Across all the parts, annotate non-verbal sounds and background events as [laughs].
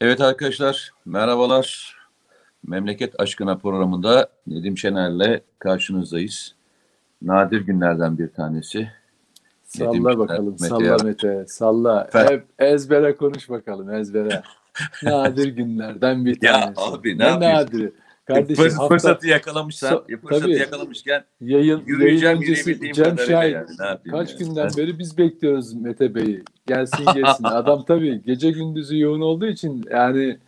Evet arkadaşlar, merhabalar. Memleket Aşkına programında Nedim Şener'le karşınızdayız. Nadir günlerden bir tanesi. Salla Nedim bakalım, Mete salla Yarar. Mete, salla. Hep ezbere konuş bakalım, ezbere. [laughs] Nadir günlerden bir Ya tanesi. abi, ne yapıyorsun? nadiri? Kardeşim Fırs- hafta fırsatı yakalamışsan, So- fırsatı tabii. yakalamışken yayın, yürüyeceğim yürüyebildiğim Cem Şahin. yani. Kaç yani? günden beri biz bekliyoruz Mete Bey'i. Gelsin [laughs] gelsin. Adam tabii gece gündüzü yoğun olduğu için yani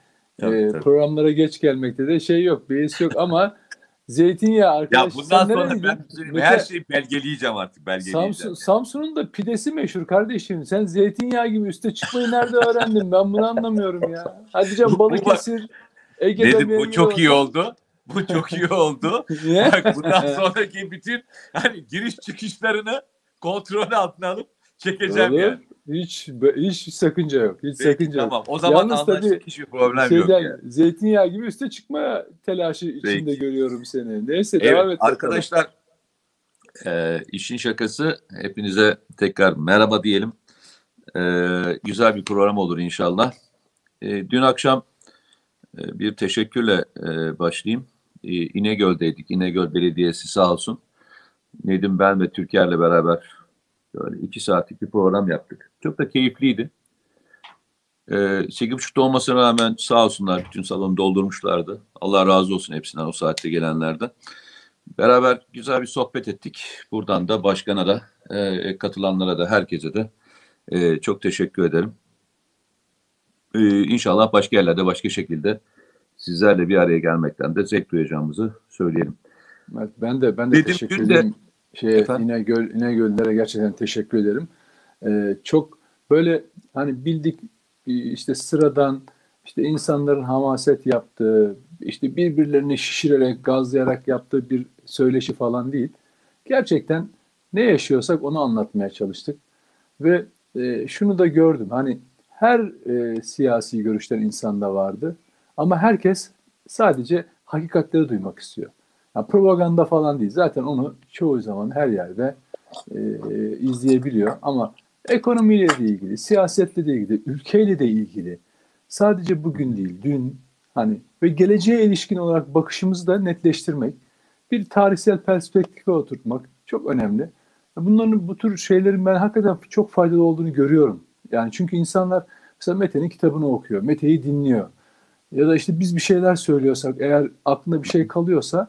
Tabii, e, tabii. programlara geç gelmekte de şey yok, beis yok ama [laughs] zeytinyağı Ya arkadaş. bundan sen sonra ben Mete- her şeyi belgeleyeceğim artık, belgeleyeceğim. Samsun, Samsun'un da pidesi meşhur kardeşim. Sen zeytinyağı gibi üste çıkmayı nerede öğrendin? Ben bunu anlamıyorum ya. Hadi canım [laughs] Balıkesir, Ege'de Nedim bu çok iyi oldu. Bu çok iyi [laughs] oldu. Bak bundan [laughs] sonraki bütün hani giriş çıkışlarını kontrol altına alıp çekeceğim Olur. yani. Hiç, hiç sakınca yok. Hiç Peki, sakınca yok. tamam. O zaman Yalnız tabii Hiçbir problem Şeyden, yok yani. Zeytinyağı gibi üste çıkma telaşı içinde Peki. görüyorum seni. Neyse Evet, devam et. arkadaşlar e, işin şakası hepinize tekrar merhaba diyelim. E, güzel bir program olur inşallah. E, dün akşam bir teşekkürle e, başlayayım. E, İnegöl'deydik. İnegöl Belediyesi sağ olsun. Nedim ben ve Türker'le beraber böyle iki saatlik bir program yaptık. Çok da keyifliydi. E, 8.30'da olmasına rağmen sağ olsunlar bütün salonu doldurmuşlardı. Allah razı olsun hepsinden o saatte gelenlerden. Beraber güzel bir sohbet ettik. Buradan da başkana da e, katılanlara da herkese de e, çok teşekkür ederim. E, inşallah başka yerlerde başka şekilde sizlerle bir araya gelmekten de zevk duyacağımızı söyleyelim. Evet, Ben de ben de Dedim teşekkür de- ederim. Şey Efendim? İnegöl İnegöllere gerçekten teşekkür ederim. Ee, çok böyle hani bildik e, işte sıradan işte insanların hamaset yaptığı, işte birbirlerini şişirerek, gazlayarak yaptığı bir söyleşi falan değil. Gerçekten ne yaşıyorsak onu anlatmaya çalıştık. Ve e, şunu da gördüm. Hani her e, siyasi görüşten insan da vardı. Ama herkes sadece hakikatleri duymak istiyor. Ya propaganda falan değil. Zaten onu çoğu zaman her yerde e, izleyebiliyor. Ama ekonomiyle de ilgili, siyasetle de ilgili, ülkeyle de ilgili. Sadece bugün değil, dün hani ve geleceğe ilişkin olarak bakışımızı da netleştirmek, bir tarihsel perspektife oturtmak çok önemli. Bunların bu tür şeylerin ben hakikaten çok faydalı olduğunu görüyorum. Yani çünkü insanlar mesela Mete'nin kitabını okuyor, Mete'yi dinliyor. Ya da işte biz bir şeyler söylüyorsak eğer aklında bir şey kalıyorsa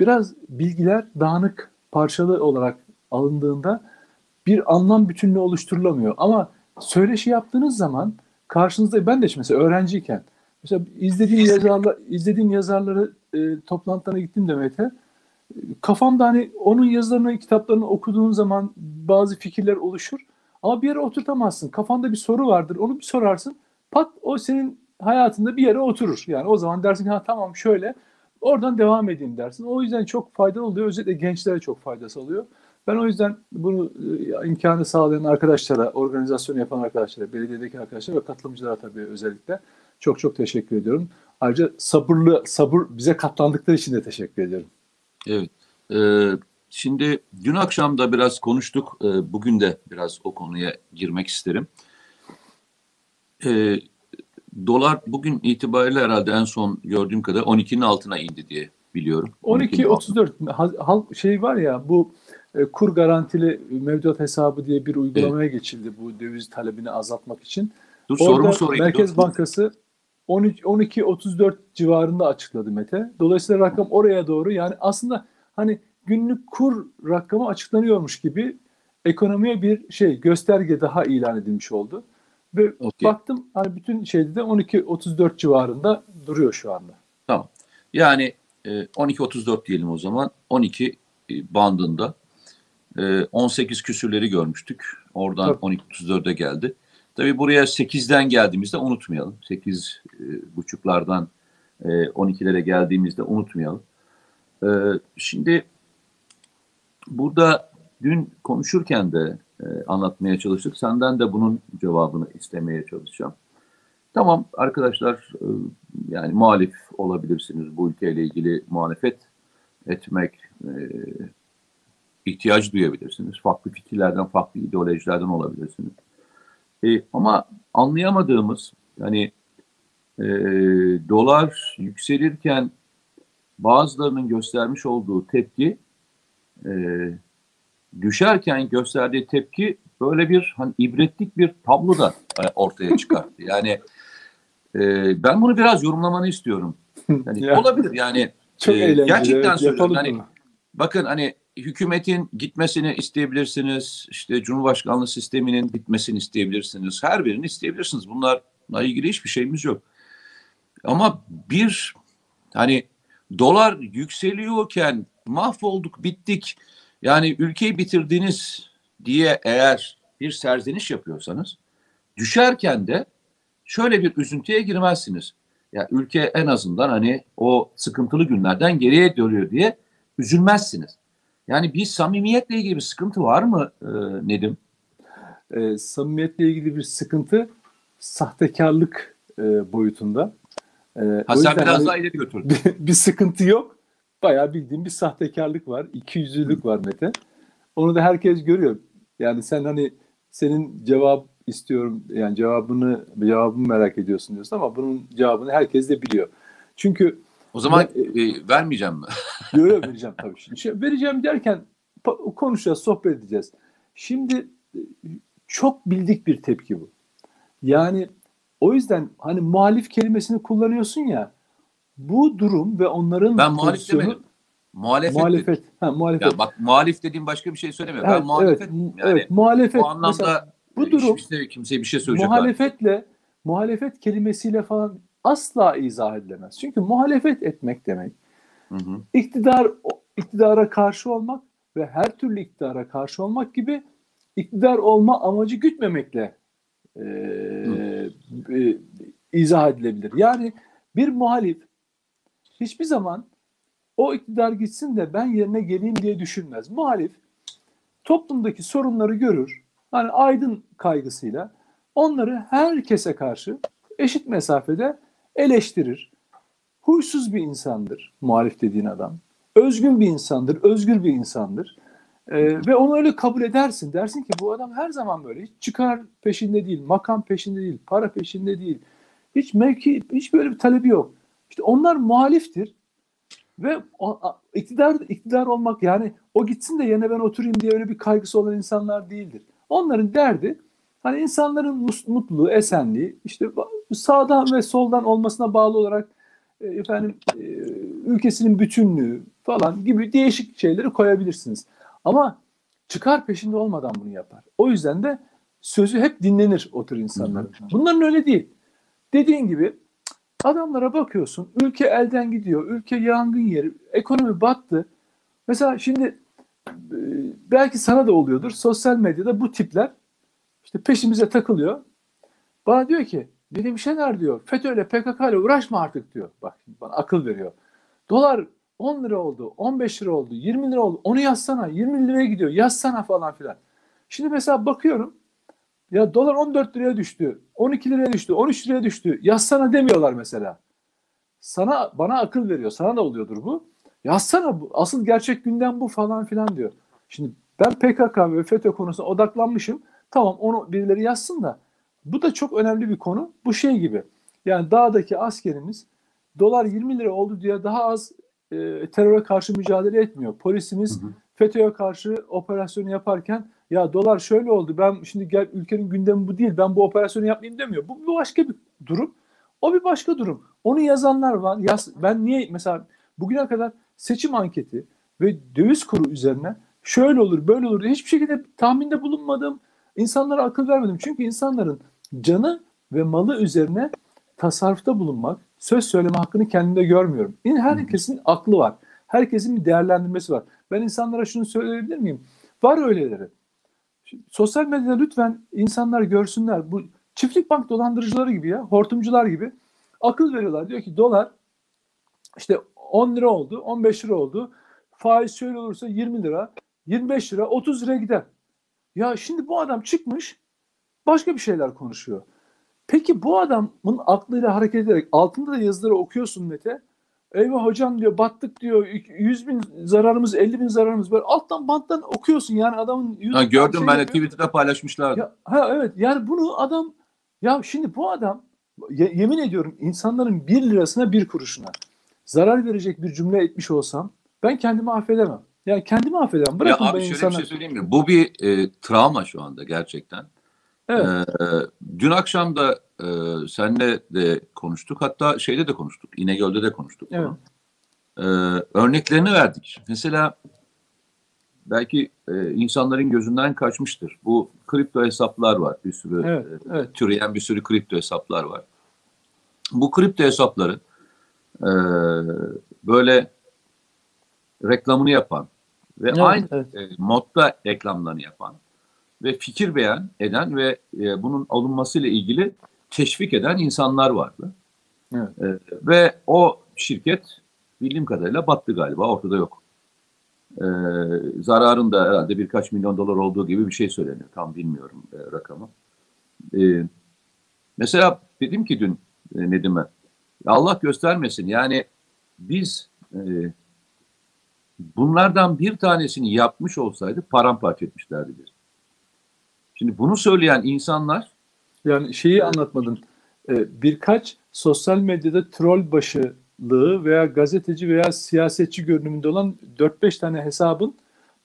biraz bilgiler dağınık parçalı olarak alındığında bir anlam bütünlüğü oluşturulamıyor. Ama söyleşi yaptığınız zaman karşınızda ben de mesela öğrenciyken mesela izlediğim yazarlar izlediğim yazarları e, toplantılarına gittim de Mete kafamda hani onun yazılarını kitaplarını okuduğun zaman bazı fikirler oluşur ama bir yere oturtamazsın. Kafanda bir soru vardır. Onu bir sorarsın. Pat o senin hayatında bir yere oturur. Yani o zaman dersin ha tamam şöyle oradan devam edeyim dersin. O yüzden çok faydalı oluyor. Özellikle gençlere çok faydası oluyor. Ben o yüzden bunu e, imkanı sağlayan arkadaşlara, organizasyon yapan arkadaşlara, belediyedeki arkadaşlara ve katılımcılara tabii özellikle çok çok teşekkür ediyorum. Ayrıca sabırlı, sabır bize katlandıkları için de teşekkür ediyorum. Evet. Ee, şimdi dün akşam da biraz konuştuk. Ee, bugün de biraz o konuya girmek isterim. Ee, dolar bugün itibariyle herhalde en son gördüğüm kadar 12'nin altına indi diye biliyorum. 12'nin altına. 12.34 hal- hal- şey var ya bu e, kur garantili mevduat hesabı diye bir uygulamaya geçildi bu döviz talebini azaltmak için. Dur Orada sorumu sorayım. Merkez Dur. Bankası 13 12.34 civarında açıkladı Mete. Dolayısıyla rakam oraya doğru yani aslında hani günlük kur rakamı açıklanıyormuş gibi ekonomiye bir şey gösterge daha ilan edilmiş oldu. Ve Okey. baktım hani bütün şeyde de 12.34 civarında duruyor şu anda. Tamam. Yani e, 12.34 diyelim o zaman. 12 e, bandında. E, 18 küsürleri görmüştük. Oradan Tabii. 12.34'e geldi. Tabii buraya 8'den geldiğimizde unutmayalım. 8 e, buçuklardan e, 12'lere geldiğimizde unutmayalım. E, şimdi burada dün konuşurken de e, anlatmaya çalıştık. Senden de bunun cevabını istemeye çalışacağım. Tamam arkadaşlar e, yani muhalif olabilirsiniz bu ülkeyle ilgili muhalefet etmek e, ihtiyaç duyabilirsiniz. Farklı fikirlerden, farklı ideolojilerden olabilirsiniz. E, ama anlayamadığımız yani e, dolar yükselirken bazılarının göstermiş olduğu tepki e, düşerken gösterdiği tepki böyle bir hani ibretlik bir tablo da e, ortaya [laughs] çıkarttı. Yani e, ben bunu biraz yorumlamanı istiyorum. Yani Ya. olabilir yani [laughs] Çok eğlenceli. gerçekten evet, söylüyorum. Hani bunu. bakın hani hükümetin gitmesini isteyebilirsiniz. işte Cumhurbaşkanlığı sisteminin bitmesini isteyebilirsiniz. Her birini isteyebilirsiniz. Bunlarla ilgili hiçbir şeyimiz yok. Ama bir hani dolar yükseliyorken mahvolduk, bittik. Yani ülkeyi bitirdiniz diye eğer bir serzeniş yapıyorsanız düşerken de şöyle bir üzüntüye girmezsiniz. Ya ülke en azından hani o sıkıntılı günlerden geriye dönüyor diye üzülmezsiniz. Yani bir samimiyetle ilgili bir sıkıntı var mı e, Nedim? e, samimiyetle ilgili bir sıkıntı sahtekarlık e, boyutunda. E, Ha sen biraz hani daha ileri götürdün. bir, [laughs] bir sıkıntı yok. Bayağı bildiğim bir sahtekarlık var. İkiyüzlülük var Mete. Onu da herkes görüyor. Yani sen hani senin cevap istiyorum yani cevabını cevabımı merak ediyorsun diyorsun ama bunun cevabını herkes de biliyor. Çünkü O zaman Ben- e, vermeyeceğim mi? [laughs] Yo, yo, [laughs] vereceğim tabii. Şimdi şey, vereceğim derken konuşacağız, sohbet edeceğiz. Şimdi e, çok bildik bir tepki bu. Yani o yüzden hani muhalif kelimesini kullanıyorsun ya bu durum ve onların Ben muhalif demedim. Muhalefet. dedim. Muhalefet. Ha, muhalefet. Ya bak muhalif dediğim başka bir şey söylemiyorum. Evet, ben muhalefet evet, yani evet, muhalefet. bu anlamda Mesela bu e, durum kimse, kimseye bir şey söyleyecek muhalefetle muhalefet kelimesiyle falan asla izah edilemez. Çünkü muhalefet etmek demek Hı hı. iktidar iktidara karşı olmak ve her türlü iktidara karşı olmak gibi iktidar olma amacı gütmemekle e, e, izah edilebilir. Yani bir muhalif hiçbir zaman o iktidar gitsin de ben yerine geleyim diye düşünmez. Muhalif toplumdaki sorunları görür. Hani aydın kaygısıyla onları herkese karşı eşit mesafede eleştirir. Huysuz bir insandır muhalif dediğin adam. Özgün bir insandır, özgür bir insandır. Ee, ve onu öyle kabul edersin. Dersin ki bu adam her zaman böyle. Hiç çıkar peşinde değil, makam peşinde değil, para peşinde değil. Hiç mevki, hiç böyle bir talebi yok. İşte onlar muhaliftir. Ve o- iktidar iktidar olmak yani o gitsin de yerine ben oturayım diye öyle bir kaygısı olan insanlar değildir. Onların derdi hani insanların mutluluğu, esenliği işte sağdan ve soldan olmasına bağlı olarak e, efendim e, ülkesinin bütünlüğü falan gibi değişik şeyleri koyabilirsiniz. Ama çıkar peşinde olmadan bunu yapar. O yüzden de sözü hep dinlenir o tür insanların. Bunların öyle değil. Dediğin gibi adamlara bakıyorsun ülke elden gidiyor, ülke yangın yeri, ekonomi battı. Mesela şimdi e, belki sana da oluyordur sosyal medyada bu tipler işte peşimize takılıyor. Bana diyor ki Nedim Şener diyor FETÖ'yle PKK ile uğraşma artık diyor. Bak bana akıl veriyor. Dolar 10 lira oldu, 15 lira oldu, 20 lira oldu. Onu yazsana, 20 liraya gidiyor. Yazsana falan filan. Şimdi mesela bakıyorum. Ya dolar 14 liraya düştü, 12 liraya düştü, 13 liraya düştü. Yazsana demiyorlar mesela. Sana bana akıl veriyor. Sana da oluyordur bu. Yazsana bu. Asıl gerçek gündem bu falan filan diyor. Şimdi ben PKK ve FETÖ konusuna odaklanmışım. Tamam onu birileri yazsın da bu da çok önemli bir konu. Bu şey gibi. Yani dağdaki askerimiz dolar 20 lira oldu diye daha az e, teröre karşı mücadele etmiyor. Polisimiz. FETÖ'ye karşı operasyonu yaparken ya dolar şöyle oldu ben şimdi gel ülkenin gündemi bu değil ben bu operasyonu yapmayayım demiyor. Bu, bu başka bir durum. O bir başka durum. Onu yazanlar var. Yaz, ben niye mesela bugüne kadar seçim anketi ve döviz kuru üzerine şöyle olur böyle olur diye hiçbir şekilde tahminde bulunmadım. İnsanlara akıl vermedim. Çünkü insanların canı ve malı üzerine tasarrufta bulunmak, söz söyleme hakkını kendinde görmüyorum. Yine herkesin aklı var. Herkesin bir değerlendirmesi var. Ben insanlara şunu söyleyebilir miyim? Var öyleleri. Sosyal medyada lütfen insanlar görsünler. Bu çiftlik bank dolandırıcıları gibi ya, hortumcular gibi akıl veriyorlar. Diyor ki dolar işte 10 lira oldu, 15 lira oldu. Faiz şöyle olursa 20 lira, 25 lira, 30 lira gider. Ya şimdi bu adam çıkmış başka bir şeyler konuşuyor. Peki bu adamın aklıyla hareket ederek altında da yazıları okuyorsun Mete. Eyvah hocam diyor battık diyor 100 bin zararımız 50 bin zararımız böyle alttan banttan okuyorsun yani adamın Ha, gördüm şey ben de. Twitter'da paylaşmışlardı. Ya, ha evet yani bunu adam ya şimdi bu adam ye- yemin ediyorum insanların bir lirasına bir kuruşuna zarar verecek bir cümle etmiş olsam ben kendimi affedemem. Yani kendimi affedemem. Ya Bırakın abi ben şöyle insana. bir şey söyleyeyim mi? Bu bir e, travma şu anda gerçekten. Evet. Ee, dün akşam da e, senle de konuştuk. Hatta şeyde de konuştuk. İnegöl'de de konuştuk. Evet. Ee, örneklerini verdik. Mesela belki e, insanların gözünden kaçmıştır. Bu kripto hesaplar var. Bir sürü Evet, e, evet. türeyen bir sürü kripto hesaplar var. Bu kripto hesapları e, böyle reklamını yapan ve Evet, aynı evet. e, modda reklamlarını yapan ve fikir beğen eden ve e, bunun alınmasıyla ilgili teşvik eden insanlar vardı. Evet. E, ve o şirket bildiğim kadarıyla battı galiba ortada yok. E, zararın da herhalde birkaç milyon dolar olduğu gibi bir şey söyleniyor. Tam bilmiyorum e, rakamı. E, mesela dedim ki dün e, Nedim'e "Ya Allah göstermesin yani biz e, bunlardan bir tanesini yapmış olsaydı paramparça etmişlerdi biz. Şimdi bunu söyleyen insanlar Yani şeyi anlatmadın. Ee, birkaç sosyal medyada troll başılığı veya gazeteci veya siyasetçi görünümünde olan 4-5 tane hesabın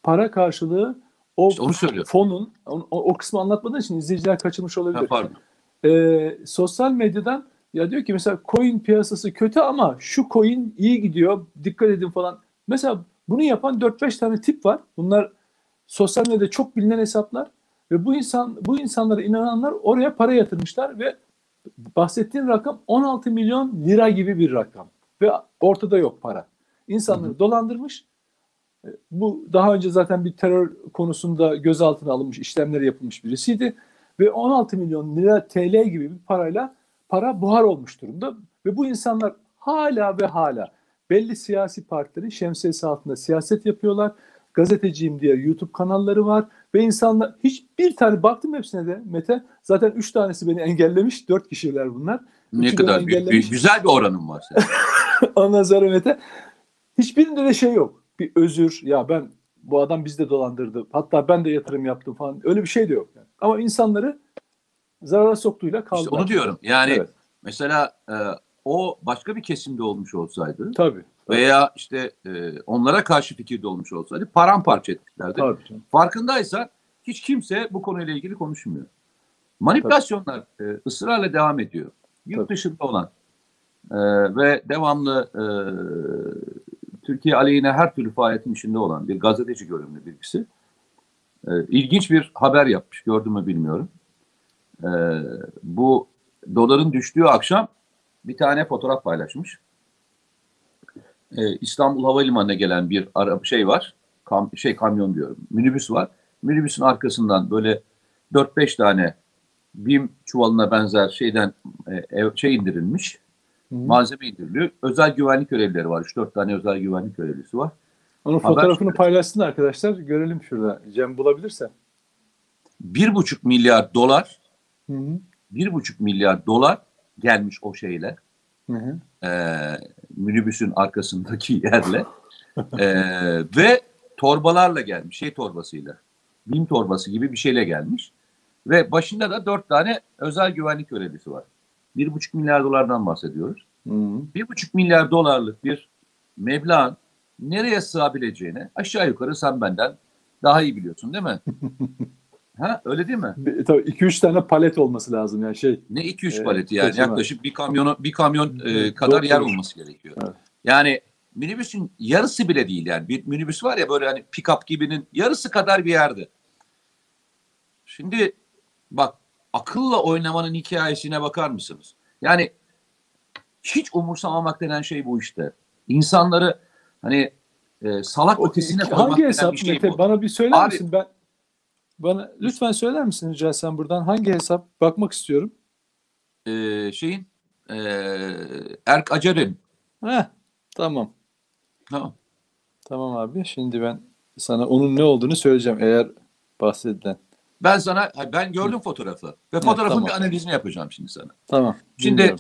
para karşılığı o işte onu fonun o, o kısmı anlatmadığın için izleyiciler kaçırmış olabilir. Ha, pardon. Ee, sosyal medyadan ya diyor ki mesela coin piyasası kötü ama şu coin iyi gidiyor dikkat edin falan. Mesela bunu yapan 4-5 tane tip var. Bunlar sosyal medyada çok bilinen hesaplar ve bu insan bu insanlara inananlar oraya para yatırmışlar ve bahsettiğin rakam 16 milyon lira gibi bir rakam ve ortada yok para. İnsanları dolandırmış. E, Bu daha önce zaten bir terör konusunda gözaltına alınmış, işlemleri yapılmış birisiydi ve 16 milyon lira TL gibi bir parayla para buhar olmuş durumda ve bu insanlar hala ve hala belli siyasi partilerin şemsiyesi altında siyaset yapıyorlar. Gazeteciyim diye YouTube kanalları var ve insanlar hiçbir tane baktım hepsine de Mete zaten 3 tanesi beni engellemiş. 4 kişiler bunlar. Ne Üçü kadar büyük, güzel bir oranım var. [laughs] Ondan sonra Mete hiçbirinde de şey yok. Bir özür ya ben bu adam bizi de dolandırdı. Hatta ben de yatırım yaptım falan. Öyle bir şey de yok. Yani. Ama insanları zarara soktuğuyla kaldı. İşte onu diyorum. Yani Evet. mesela e, o başka bir kesimde olmuş olsaydı Tabii. Veya işte e, onlara karşı fikirde olmuş olsaydı paramparça etmişlerdi. Tabii. canım. Farkındaysan hiç kimse bu konuyla ilgili konuşmuyor. Manipülasyonlar e, ısrarla devam ediyor. Yurt Tabii. dışında olan e, ve devamlı e, Türkiye aleyhine her türlü faaliyetin içinde olan bir gazeteci görünümlü birisi. E, ilginç bir haber yapmış. Gördün mü bilmiyorum. E, bu doların düştüğü akşam bir tane fotoğraf paylaşmış. E, İstanbul Havalimanı'na gelen bir ara, şey var. Kam, şey kamyon diyorum. Minibüs var. Minibüsün arkasından böyle 4-5 tane BİM çuvalına benzer şeyden e, şey indirilmiş. Hı. Malzeme indiriliyor. Özel güvenlik görevlileri var. 3-4 tane özel güvenlik görevlisi var. Onun Haber fotoğrafını şöyle. paylaşsın arkadaşlar. Görelim şurada. Cem bulabilirse. 1,5 milyar dolar Hı hı. 1,5 milyar dolar gelmiş o şeyle. Hı hı. E, minibüsün arkasındaki [laughs] yerle E, ve torbalarla gelmiş şey torbasıyla BİM torbası gibi bir şeyle gelmiş ve başında da dört tane özel güvenlik görevlisi var. Bir buçuk milyar dolardan bahsediyoruz. Bir buçuk milyar dolarlık bir meblağın nereye sığabileceğini aşağı yukarı sen benden daha iyi biliyorsun değil mi? [laughs] ha öyle değil mi? Bir- Tabii 2-3 tane palet olması lazım yani şey. Ne 2-3 Evet, paleti yani taşıma. yaklaşık bir kamyonu bir kamyon e, kadar yer olması gerekiyor. Evet. Yani minibüsün yarısı bile değil yani bir minibüs var ya böyle hani pick-up gibinin yarısı kadar bir yerde. Şimdi bak akılla oynamanın hikayesine bakar mısınız? Yani hiç umursamamak denen şey bu işte. İnsanları hani e, salak O- ötesine koymak hangi hesap bir şey Mete? bu. Bana bir söyler Abi- misin? Ben bana lütfen söyler misin rica etsem buradan hangi hesap bakmak istiyorum. E, şeyin e, Erk Acar'ın Heh, tamam. tamam. Tamam abi. Şimdi ben sana onun ne olduğunu söyleyeceğim eğer bahsedilen. Ben sana ben gördüm fotoğrafı ve fotoğrafın tamam. bir analizini yapacağım şimdi sana. Tamam. Şimdi dinliyorum.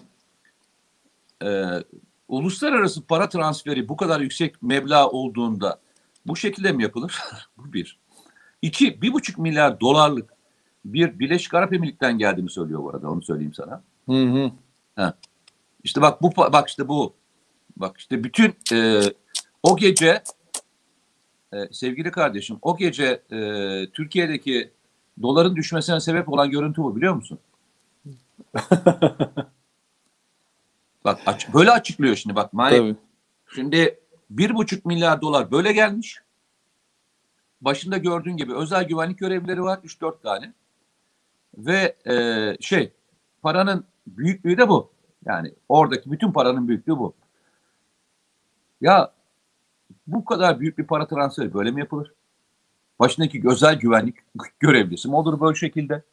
e, uluslararası para transferi bu kadar yüksek meblağ olduğunda bu şekilde mi yapılır? [laughs] bu bir. İki, bir buçuk milyar dolarlık bir Birleşik Arap Emirlikleri'nden geldiğini söylüyor bu arada onu söyleyeyim sana. Hı hı. İşte bak bu bak işte bu. Bak işte bütün e, o gece e, sevgili kardeşim o gece e, Türkiye'deki doların düşmesine sebep olan görüntü bu biliyor musun? [laughs] Bak aç- böyle açıklıyor şimdi bak. Mani, Tabii. Şimdi bir buçuk milyar dolar böyle gelmiş. Başında gördüğün gibi özel güvenlik görevlileri var 3-4 tane. Ve e, şey paranın büyüklüğü de bu. Yani oradaki bütün paranın büyüklüğü bu. Ya bu kadar büyük bir para transferi böyle mi yapılır? Başındaki özel güvenlik [laughs] görevlisi mi olur böyle şekilde?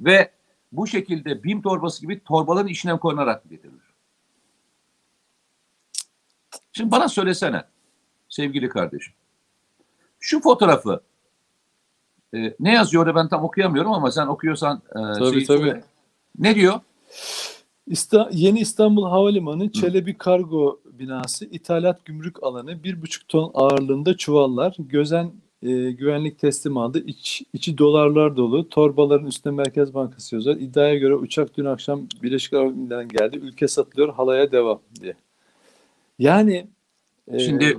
Ve bu şekilde BİM torbası gibi torbaların içine konarak getirilir? Şimdi bana söylesene sevgili kardeşim. Şu fotoğrafı e, ne yazıyor orada ben tam okuyamıyorum ama sen okuyorsan e, Tabii, şeyi tabii. söyle. Ne diyor? İsta- Yeni İstanbul Havalimanı Çelebi Kargo binası ithalat gümrük alanı 1,5 ton ağırlığında çuvallar gözen e, güvenlik teslim aldı. İç, içi dolarlar dolu. Torbaların üstüne Merkez Bankası yazıyor. İddiaya göre uçak dün akşam Birleşik Arap Emirlikleri'nden geldi. Ülke satılıyor halaya devam diye. Yani e, Şimdi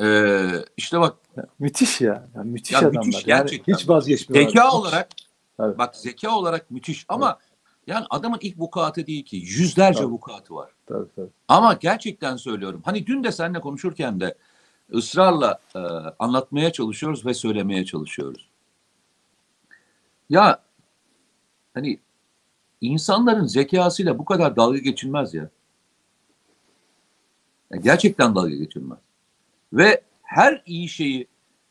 e, işte bak müthiş ya. Ya müthiş Ya adamlar. müthiş, yani gerçekten. hiç vazgeçmiyorlar. zeka Hiç. olarak Tabii. bak zeka olarak müthiş ama yani adamın ilk vukuatı değil ki yüzlerce Tabii. vukuatı var. Tabii, tabii. Ama gerçekten söylüyorum. Hani dün de seninle konuşurken de ısrarla e, anlatmaya çalışıyoruz ve söylemeye çalışıyoruz. Ya hani insanların zekasıyla bu kadar dalga geçilmez ya. Ya gerçekten dalga geçilmez. Ve her iyi şeyi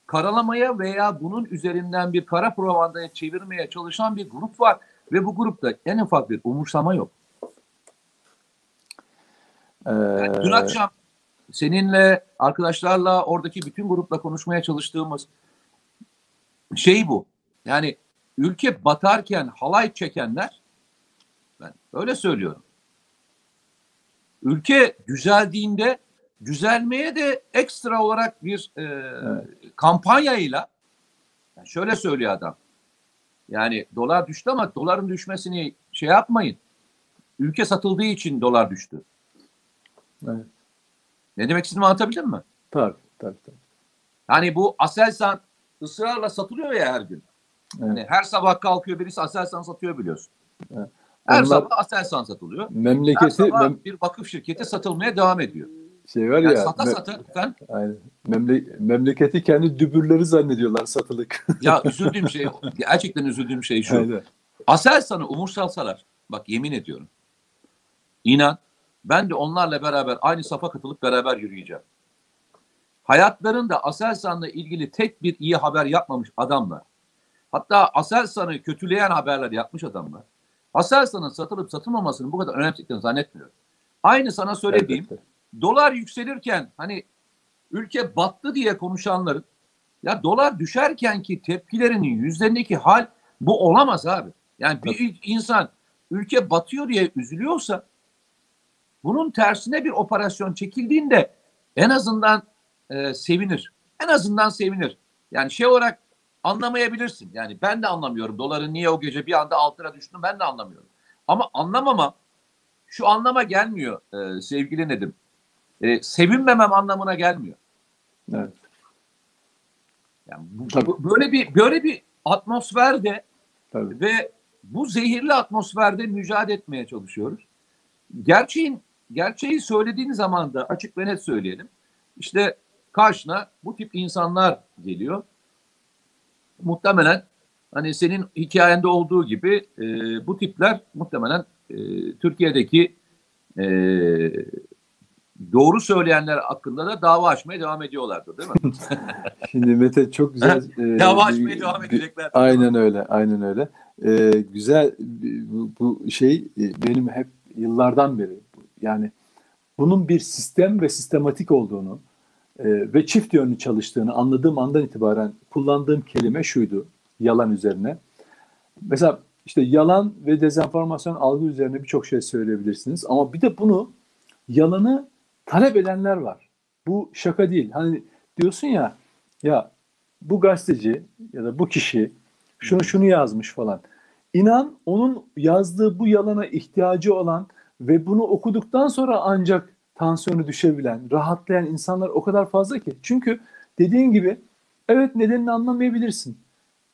karalamaya veya bunun üzerinden bir kara provandaya çevirmeye çalışan bir grup var. Ve bu grupta en ufak bir umursama yok. Yani Ee, dün akşam seninle, arkadaşlarla, oradaki bütün grupla konuşmaya çalıştığımız şey bu. Yani ülke batarken halay çekenler, ben öyle söylüyorum. Ülke düzeldiğinde düzelmeye de ekstra olarak bir e, kampanyayla, yani şöyle söylüyor adam. Yani dolar düştü ama doların düşmesini şey yapmayın. Ülke satıldığı için dolar düştü. evet. Ne demek istediğimi anlatabildim mi? Tabii, tabii, tabii. Hani bu Aselsan ısrarla satılıyor ya her gün. Evet. Hani her sabah kalkıyor birisi Aselsan satıyor biliyorsun. Evet. Her Onlar- sabah Aselsan satılıyor. Her Memleketi sabah mem- bir vakıf şirketi satılmaya devam ediyor. Şey var Yani ya sata me- sata efendim, aynen. Memle- memleketi kendi dübürleri zannediyorlar satılık. [laughs] ya üzüldüğüm şey gerçekten üzüldüğüm şey şu. Aynen. Aselsan'ı umursalsalar bak yemin ediyorum. İnan ben de onlarla beraber aynı safa katılıp beraber yürüyeceğim. Hayatlarında Aselsan'la ilgili tek bir iyi haber yapmamış adamlar. Hatta Aselsan'ı kötüleyen haberler yapmış adamlar. Aselsan'ın satılıp satılmamasının bu kadar önemsediklerini zannetmiyorum. Aynı sana söylediğim Elbette. Dolar yükselirken hani ülke battı diye konuşanların ya dolar düşerken ki tepkilerinin yüzlerindeki hal bu olamaz abi. Yani bir insan ülke batıyor diye üzülüyorsa bunun tersine bir operasyon çekildiğinde en azından e, sevinir. En azından sevinir. Yani şey olarak anlamayabilirsin. Yani ben de anlamıyorum. Doların niye o gece bir anda altına düştüğünü ben de anlamıyorum. Ama anlamama şu anlama gelmiyor e, sevgili Nedim. E, sevinmemem anlamına gelmiyor. Evet. Yani bu, Tabii. bu- böyle bir böyle bir atmosferde Tabii. ve bu zehirli atmosferde mücadele etmeye çalışıyoruz. Gerçeğin gerçeği söylediğin zaman da açık ve net söyleyelim. İşte karşına bu tip insanlar geliyor. Muhtemelen hani senin hikayende olduğu gibi e, bu tipler muhtemelen e, Türkiye'deki e, doğru söyleyenler hakkında da dava açmaya devam ediyorlardır değil mi? [laughs] Şimdi Mete çok güzel. [laughs] e, dava açmaya devam edecekler. Aynen öyle, aynen öyle. Ee, güzel bu, bu şey e, benim hep yıllardan beri yani bunun bir sistem ve sistematik olduğunu e, ve çift yönlü çalıştığını anladığım andan itibaren kullandığım kelime şuydu yalan üzerine. Mesela işte yalan ve dezenformasyon algı üzerine birçok şey söyleyebilirsiniz ama bir de bunu yalanı talep edenler var. Bu şaka değil. Hani diyorsun ya ya bu gazeteci ya da bu kişi şunu şunu yazmış falan. İnan onun yazdığı bu yalana ihtiyacı olan ve bunu okuduktan sonra ancak tansiyonu düşebilen, rahatlayan insanlar o kadar fazla ki. Çünkü dediğin gibi evet nedenini anlamayabilirsin.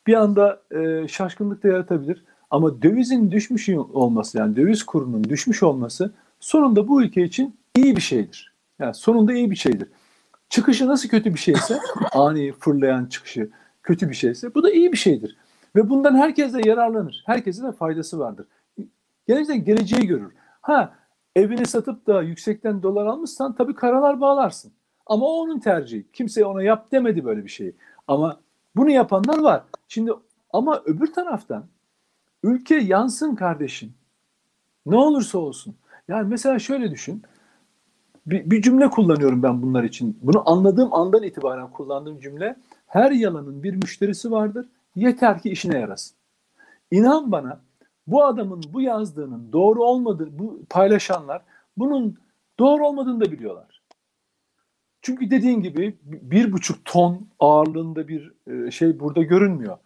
Bir anda e, şaşkınlık da yaratabilir. Ama dövizin düşmüş olması yani döviz kurunun düşmüş olması sonunda bu ülke için iyi bir şeydir. Yani sonunda iyi bir şeydir. Çıkışı nasıl kötü bir şeyse, [laughs] ani fırlayan çıkışı kötü bir şeyse bu da iyi bir şeydir. Ve bundan herkes de yararlanır. Herkese de faydası vardır. Gerçekten geleceği görür. Ha evini satıp da yüksekten dolar almışsan tabii karalar bağlarsın. Ama o onun tercihi. Kimse ona yap demedi böyle bir şeyi. Ama bunu yapanlar var. Şimdi ama öbür taraftan ülke yansın kardeşim. Ne olursa olsun. Yani mesela şöyle düşün. Bir, bir cümle kullanıyorum ben bunlar için. Bunu anladığım andan itibaren kullandığım cümle her yalanın bir müşterisi vardır. Yeter ki işine yarasın. İnan bana bu adamın bu yazdığının doğru olmadığı, bu paylaşanlar bunun doğru olmadığını da biliyorlar. Çünkü dediğin gibi bir buçuk ton ağırlığında bir e, şey burada görünmüyor.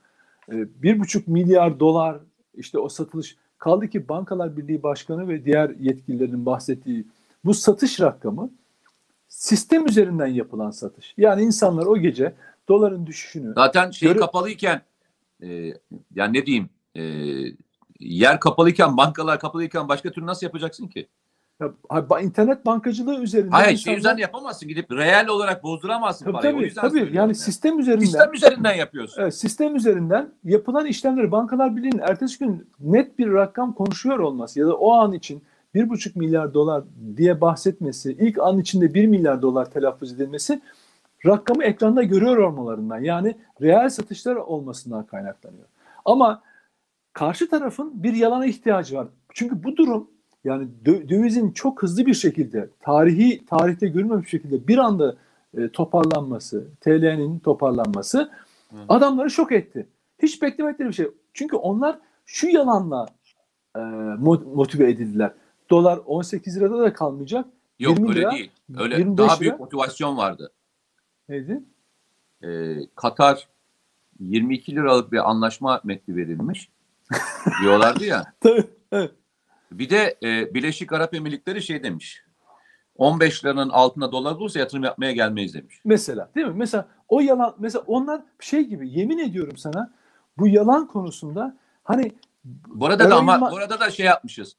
E, bir buçuk milyar dolar işte o satılış kaldı ki Bankalar Birliği Başkanı ve diğer yetkililerin bahsettiği bu satış rakamı sistem üzerinden yapılan satış. Yani insanlar o gece doların düşüşünü zaten şey Görü- kapalıyken e, yani ne diyeyim e, yer kapalıyken bankalar kapalıyken başka türlü nasıl yapacaksın ki? Ya, internet bankacılığı üzerinden Hayır şey insanlar- üzerinden yapamazsın gidip reel olarak bozduramazsın tabii, parayı. O tabii, yüzden tabii. söylüyorum yani sistem üzerinden sistem üzerinden yapıyorsun. Evet, sistem üzerinden yapılan işlemleri Bankalar Birliği'nin ertesi gün net bir rakam konuşuyor olması ya da o an için 1,5 milyar dolar diye bahsetmesi, ilk an içinde 1 milyar dolar telaffuz edilmesi rakamı ekranda görüyor olmalarından yani reel satışlar olmasından kaynaklanıyor. Ama karşı tarafın bir yalana ihtiyacı var. Çünkü bu durum yani dö- dövizin çok hızlı bir şekilde tarihi tarihte görülmemiş şekilde bir anda e, toparlanması, TL'nin toparlanması adamları şok etti. Hiç beklemedikleri bir şey. Çünkü onlar şu yalanla e, mo- motive edildiler. Dolar 18 lirada da kalmayacak. Yok 20 öyle lira, değil. Öyle 25 daha lira. büyük motivasyon vardı. Neydi? Ee, Katar 22 liralık bir anlaşma metni verilmiş. [laughs] diyorlardı ya. Tabii. Evet. Bir de e, Birleşik Arap Emirlikleri şey demiş. 15 liranın altında dolar olursa yatırım yapmaya gelmeyiz demiş. Mesela değil mi? Mesela o yalan mesela onlar şey gibi yemin ediyorum sana bu yalan konusunda hani Bu arada da ama bu arada da şey yapmışız.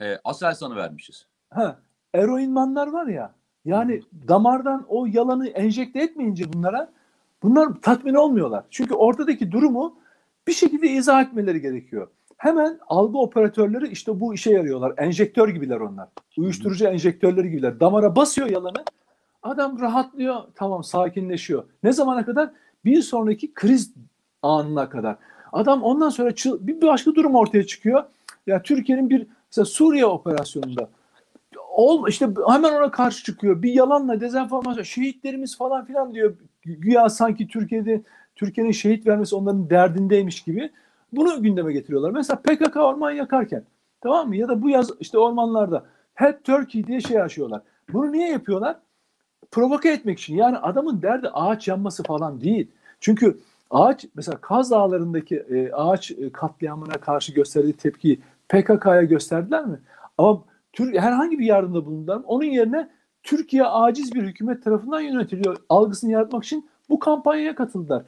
E, Aselsan'ı vermişiz. ha eroinmanlar var ya yani damardan o yalanı enjekte etmeyince bunlara bunlar tatmin olmuyorlar. Çünkü ortadaki durumu bir şekilde izah etmeleri gerekiyor. Hemen algı operatörleri işte bu işe yarıyorlar. Enjektör gibiler onlar. Uyuşturucu enjektörleri gibiler. Damara basıyor yalanı. Adam rahatlıyor. Tamam sakinleşiyor. Ne zamana kadar? Bir sonraki kriz anına kadar. Adam ondan sonra bir başka durum ortaya çıkıyor. Ya Türkiye'nin bir mesela Suriye operasyonunda ol işte hemen ona karşı çıkıyor. Bir yalanla dezenformasyon şehitlerimiz falan filan diyor. Güya sanki Türkiye'de Türkiye'nin şehit vermesi onların derdindeymiş gibi. Bunu gündeme getiriyorlar. Mesela PKK orman yakarken tamam mı? Ya da bu yaz işte ormanlarda Help Turkey diye şey açıyorlar. Bunu niye yapıyorlar? Provoke etmek için. Yani adamın derdi ağaç yanması falan değil. Çünkü ağaç mesela Kaz Dağları'ndaki e, ağaç katliamına karşı gösterdiği tepkiyi PKK'ya gösterdiler mi? Ama herhangi bir yardımda bulundular mı? Onun yerine Türkiye aciz bir hükümet tarafından yönetiliyor algısını yaratmak için bu kampanyaya katıldılar.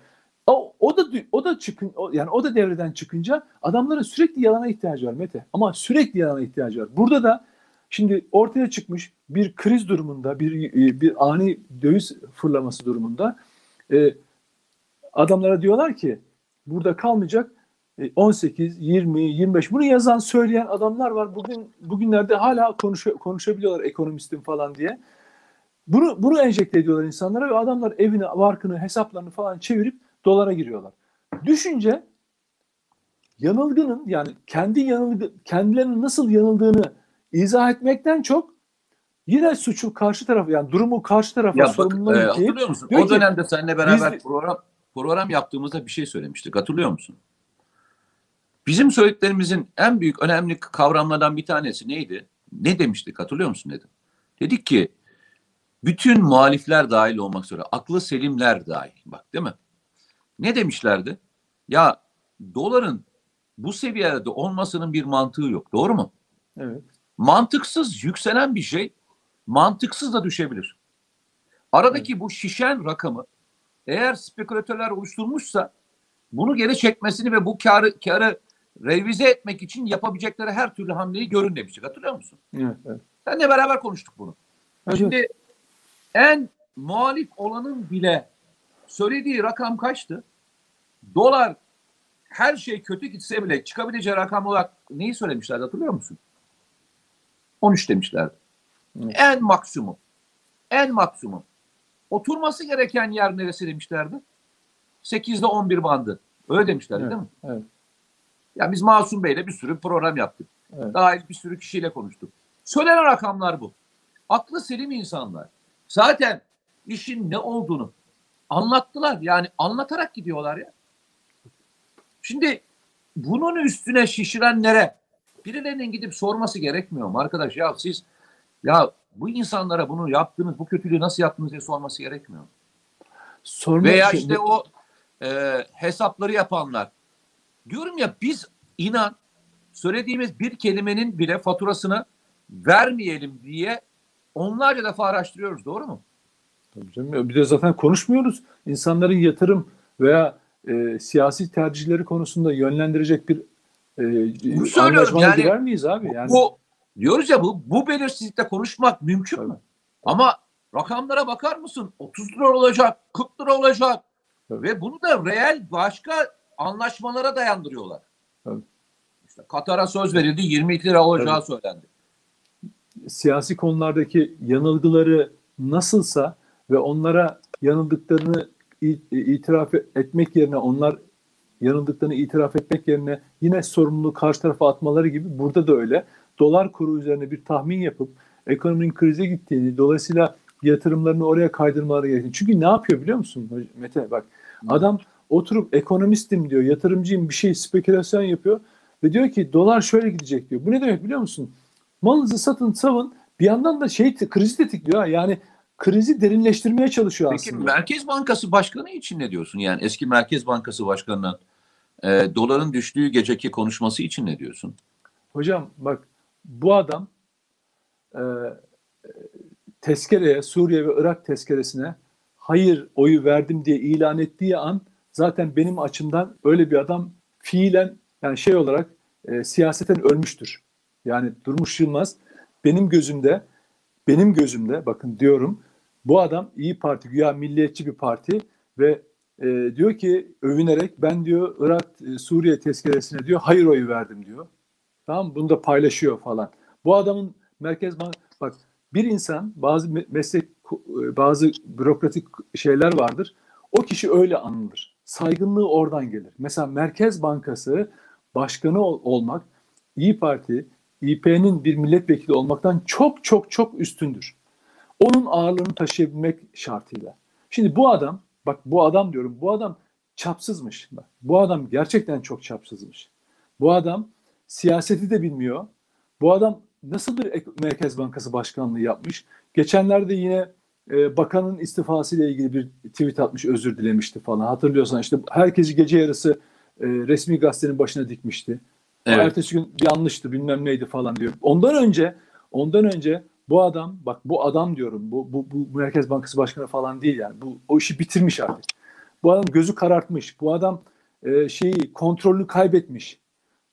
O, o da o da çıkın o- yani o da devreden çıkınca adamların sürekli yalana ihtiyacı var Mete. Ama sürekli yalana ihtiyacı var. Burada da şimdi ortaya çıkmış bir kriz durumunda, bir bir ani döviz fırlaması durumunda e, adamlara diyorlar ki burada kalmayacak 18, 20, 25 bunu yazan söyleyen adamlar var. Bugün bugünlerde hala konuşu, konuşabiliyorlar ekonomistim falan diye. Bunu bunu enjekte ediyorlar insanlara ve adamlar evini, barkını, hesaplarını falan çevirip dolara giriyorlar. Düşünce yanılgının yani kendi yanılgı kendilerinin nasıl yanıldığını izah etmekten çok yine suçu karşı tarafa yani durumu karşı tarafa sorumluluğunu e, hatırlıyor musun? O dönemde seninle beraber biz- program program yaptığımızda bir şey söylemiştik. Hatırlıyor musun? Bizim söylediklerimizin en büyük önemli kavramlardan bir tanesi neydi? Ne demiştik hatırlıyor musun dedim. Dedik ki bütün muhalifler dahil olmak üzere aklı selimler dahil bak değil mi? Ne demişlerdi? Ya doların bu seviyede olmasının bir mantığı yok. Doğru mu? Evet. Mantıksız yükselen bir şey mantıksız da düşebilir. Aradaki bu şişen rakamı eğer spekülatörler oluşturmuşsa bunu geri çekmesini ve bu karı karı revize etmek için yapabilecekleri her türlü hamleyi görün demiştik. Hatırlıyor musun? Evet. evet. Seninle beraber konuştuk bunu. Evet. Şimdi en muhalif olanın bile söylediği rakam kaçtı? Dolar her şey kötü gitse bile çıkabileceği rakam olarak neyi söylemişlerdi hatırlıyor musun? 13 demişlerdi. Evet. En maksimum. En maksimum. Oturması gereken yer neresi demişlerdi? 8'de 11 bandı. Öyle demişlerdi Evet. değil mi? Evet. Ya biz Masum Bey'le bir sürü program yaptık. Evet. Dahil bir sürü kişiyle konuştuk. Söylenen rakamlar bu. Aklı selim insanlar. Zaten işin ne olduğunu anlattılar. Yani anlatarak gidiyorlar ya. Şimdi bunun üstüne şişirenlere birilerinin gidip sorması gerekmiyor mu arkadaş? Ya siz ya bu insanlara bunu yaptınız, bu kötülüğü nasıl yaptınız diye sorması gerekmiyor mu? Sorma Veya işte o e, hesapları yapanlar. Diyorum ya biz inan söylediğimiz bir kelimenin bile faturasını vermeyelim diye onlarca defa araştırıyoruz. Doğru mu? Tabii canım. Bir de zaten konuşmuyoruz. İnsanların yatırım veya e, siyasi tercihleri konusunda yönlendirecek bir e, Bunu söylüyorum yani. girer miyiz abi? Yani, Bu diyoruz ya bu bu belirsizlikte konuşmak mümkün mü? Ama rakamlara bakar mısın? 30 lira olacak, 40 lira olacak. Tabii. Ve bunu da reel başka anlaşmalara dayandırıyorlar. Tabii. İşte Katar'a söz verildi 22 lira olacağı söylendi. siyasi konulardaki yanılgıları nasılsa ve onlara yanıldıklarını i- itiraf etmek yerine onlar yanıldıklarını itiraf etmek yerine yine sorumluluğu karşı tarafa atmaları gibi burada da öyle. Dolar kuru üzerine bir tahmin yapıp ekonominin krize gittiğini dolayısıyla yatırımlarını oraya kaydırmaları gerektiğini. Çünkü ne yapıyor biliyor musun Mete? Bak adam oturup ekonomistim diyor, yatırımcıyım bir şey spekülasyon yapıyor ve diyor ki dolar şöyle gidecek diyor. Bu ne demek biliyor musun? Malınızı satın savun bir yandan da şey krizi tetikliyor. Yani krizi derinleştirmeye çalışıyor Peki aslında. Merkez Bankası Başkanı için ne diyorsun? Yani eski Merkez Bankası Başkanı'nın e, doların düştüğü geceki konuşması için ne diyorsun? Hocam bak bu adam e, tezkereye Suriye ve Irak tezkeresine hayır oyu verdim diye ilan ettiği an zaten benim açımdan öyle bir adam fiilen yani şey olarak e, siyaseten ölmüştür. Yani Durmuş Yılmaz benim gözümde benim gözümde bakın diyorum bu adam İyi Parti güya milliyetçi bir parti ve e, diyor ki övünerek ben diyor Irak e, Suriye tezkeresine diyor hayır oyu verdim diyor. Tamam? Bunu da paylaşıyor falan. Bu adamın Merkez bak bir insan bazı me- meslek e, bazı bürokratik şeyler vardır. O kişi öyle anılır. Saygınlığı oradan gelir. Mesela Merkez Bankası başkanı ol- olmak İyi Parti, İP'nin bir milletvekili olmaktan çok çok çok üstündür. Onun ağırlığını taşıyabilmek şartıyla. Şimdi bu adam, bak bu adam diyorum, bu adam çapsızmış. Bak, bu adam gerçekten çok çapsızmış. Bu adam siyaseti de bilmiyor. Bu adam nasıl bir Merkez Bankası Başkanlığı yapmış? Geçenlerde yine e, bakanın istifası ile ilgili bir tweet atmış, özür dilemişti falan. Hatırlıyorsan işte herkesi gece yarısı e, resmi gazetenin başına dikmişti. Evet. Ertesi gün yanlıştı bilmem neydi falan diyor. Ondan önce ondan önce bu adam bak bu adam diyorum bu, bu, bu Merkez Bankası Başkanı falan değil yani. Bu o işi bitirmiş artık. Bu adam gözü karartmış. Bu adam e, şeyi kontrolünü kaybetmiş.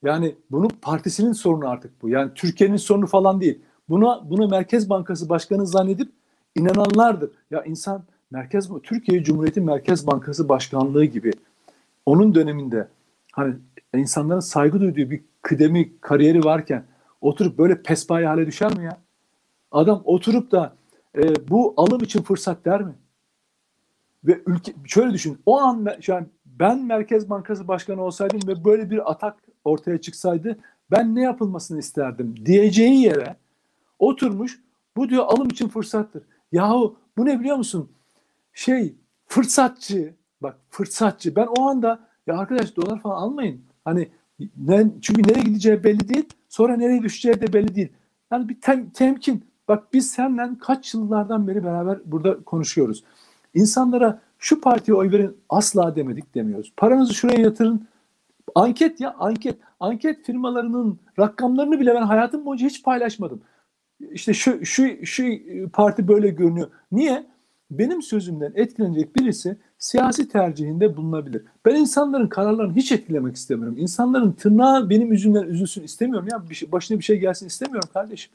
Yani bunun partisinin sorunu artık bu. Yani Türkiye'nin sorunu falan değil. Buna bunu Merkez Bankası Başkanı zannedip inananlardır. Ya insan Merkez Türkiye Cumhuriyeti Merkez Bankası Başkanlığı gibi onun döneminde hani insanların saygı duyduğu bir kıdemi kariyeri varken oturup böyle pespaye hale düşer mi ya? Adam oturup da e, bu alım için fırsat der mi? Ve ülke şöyle düşün. O an an ben Merkez Bankası Başkanı olsaydım ve böyle bir atak ortaya çıksaydı ben ne yapılmasını isterdim diyeceği yere oturmuş bu diyor alım için fırsattır. Yahu bu ne biliyor musun? Şey fırsatçı bak fırsatçı ben o anda ya arkadaş dolar falan almayın. Hani ne, çünkü nereye gideceği belli değil. Sonra nereye düşeceği de belli değil. Yani bir tem- temkin. Bak biz senden kaç yıllardan beri beraber burada konuşuyoruz. İnsanlara şu partiye oy verin asla demedik demiyoruz. Paranızı şuraya yatırın Anket ya anket. Anket firmalarının rakamlarını bile ben hayatım boyunca hiç paylaşmadım. İşte şu şu şu parti böyle görünüyor. Niye? Benim sözümden etkilenecek birisi siyasi tercihinde bulunabilir. Ben insanların kararlarını hiç etkilemek istemiyorum. İnsanların tırnağı benim yüzümden üzülsün istemiyorum. Ya bir şey, başına bir şey gelsin istemiyorum kardeşim.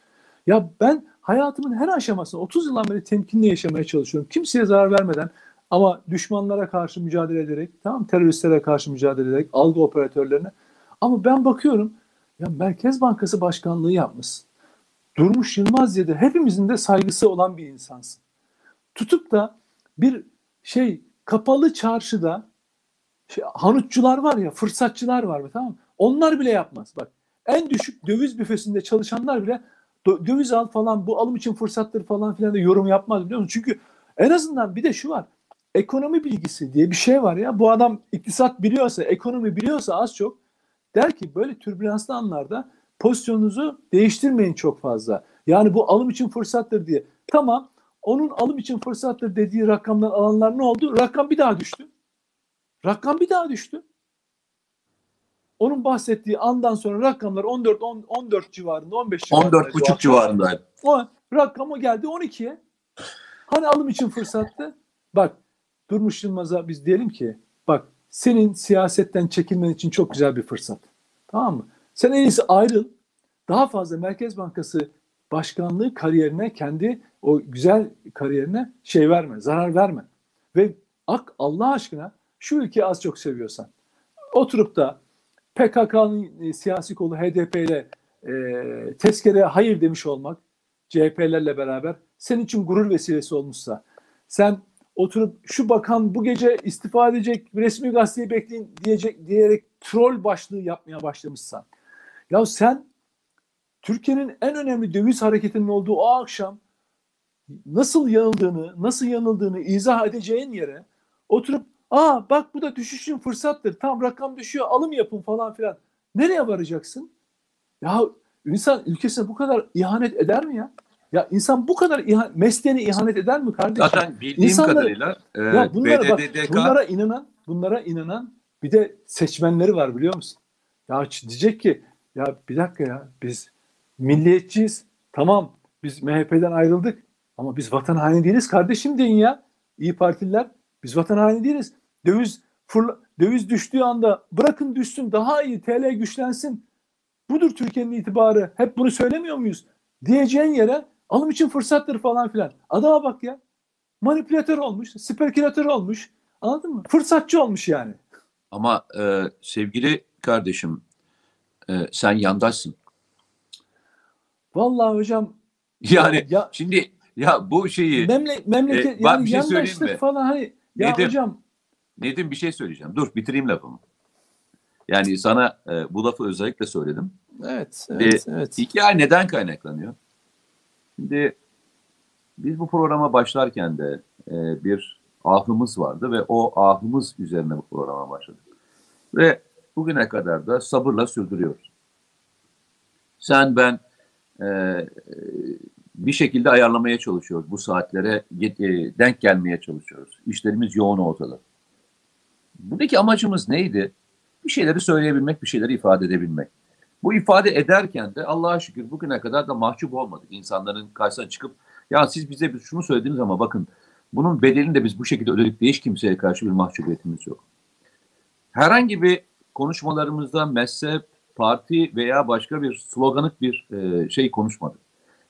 Ya ben hayatımın her aşamasında 30 yıldan beri temkinli yaşamaya çalışıyorum. Kimseye zarar vermeden ama düşmanlara karşı mücadele ederek, tamam teröristlere karşı mücadele ederek, algı operatörlerine. Ama ben bakıyorum ya Merkez Bankası Başkanlığı yapmışsın. Durmuş Yılmaz de hepimizin de saygısı olan bir insansın. Tutup da bir şey kapalı çarşıda şey, hanutçular var ya, fırsatçılar var tamam mı? Onlar bile yapmaz. Bak en düşük döviz büfesinde çalışanlar bile döviz al falan bu alım için fırsattır falan filan da yorum yapmaz biliyor musun? Çünkü en azından bir de şu var. Ekonomi bilgisi diye bir şey var ya. Bu adam iktisat biliyorsa, ekonomi biliyorsa az çok der ki böyle türbülanslı anlarda pozisyonunuzu değiştirmeyin çok fazla. Yani bu alım için fırsattır diye. Tamam onun alım için fırsattır dediği rakamdan alanlar ne oldu? Rakam bir daha düştü. Rakam bir daha düştü. Onun bahsettiği andan sonra rakamlar 14 10, 14 civarında, 15 civarında. 14 buçuk civarında. O rakamı geldi 12'ye. Hani alım için fırsattı? Bak Durmuş Yılmaz'a biz diyelim ki bak senin siyasetten çekilmen için çok güzel bir fırsat. Tamam mı? Sen en iyisi ayrıl. Daha fazla Merkez Bankası başkanlığı kariyerine kendi o güzel kariyerine şey verme, zarar verme. Ve ak Allah aşkına şu ülkeyi az çok seviyorsan oturup da PKK'nın e, siyasi kolu HDP ile e, tezkereye hayır demiş olmak CHP'lerle beraber senin için gurur vesilesi olmuşsa sen oturup şu bakan bu gece istifa edecek resmi gazeteyi bekleyin diyecek diyerek troll başlığı yapmaya başlamışsan ya sen Türkiye'nin en önemli döviz hareketinin olduğu o akşam nasıl yanıldığını, nasıl yanıldığını izah edeceğin yere oturup aa bak bu da düşüşün fırsattır. Tam rakam düşüyor alım yapın falan filan. Nereye varacaksın? Ya insan ülkesine bu kadar ihanet eder mi ya? Ya insan bu kadar ihan mesleğine ihanet eder mi kardeşim? Zaten bildiğim İnsanlar, kadarıyla e, ya bunlara, bak, bunlara inanan, bunlara inanan bir de seçmenleri var biliyor musun? Ya diyecek ki ya bir dakika ya biz milliyetçiyiz. Tamam biz MHP'den ayrıldık ama biz vatan haini değiliz kardeşim deyin ya. İyi Partililer biz vatan haini değiliz. Döviz fırla, döviz düştüğü anda bırakın düşsün daha iyi TL güçlensin. Budur Türkiye'nin itibarı. Hep bunu söylemiyor muyuz? Diyeceğin yere alım için fırsattır falan filan. Adama bak ya. Manipülatör olmuş, spekülatör olmuş. Anladın mı? Fırsatçı olmuş yani. Ama e, sevgili kardeşim e, sen yandaşsın. Vallahi hocam yani ya, şimdi ya bu şeyi memle, memleket e, yani bir şey yandaşlık falan hani ya Nedim, hocam Nedim bir şey söyleyeceğim. Dur bitireyim lafımı. Yani sana e, bu lafı özellikle söyledim. Evet, evet, e, evet. Hikaye neden kaynaklanıyor? Şimdi biz bu programa başlarken de e, bir ahımız vardı ve o ahımız üzerine bu programa başladık. Ve bugüne kadar da sabırla sürdürüyoruz. Sen, ben, e, bir şekilde ayarlamaya çalışıyoruz. Bu saatlere e, denk gelmeye çalışıyoruz. İşlerimiz yoğun ortada. Buradaki amacımız neydi? Bir şeyleri söyleyebilmek, bir şeyleri ifade edebilmek. Bu ifade ederken de Allah'a şükür bugüne kadar da mahcup olmadık. İnsanların karşısına çıkıp ya siz bize şunu söylediniz ama bakın bunun bedelini de biz bu şekilde ödedik diye hiç kimseye karşı bir mahcubiyetimiz yok. Herhangi bir konuşmalarımızda mezhep, parti veya başka bir sloganık bir e, şey konuşmadık.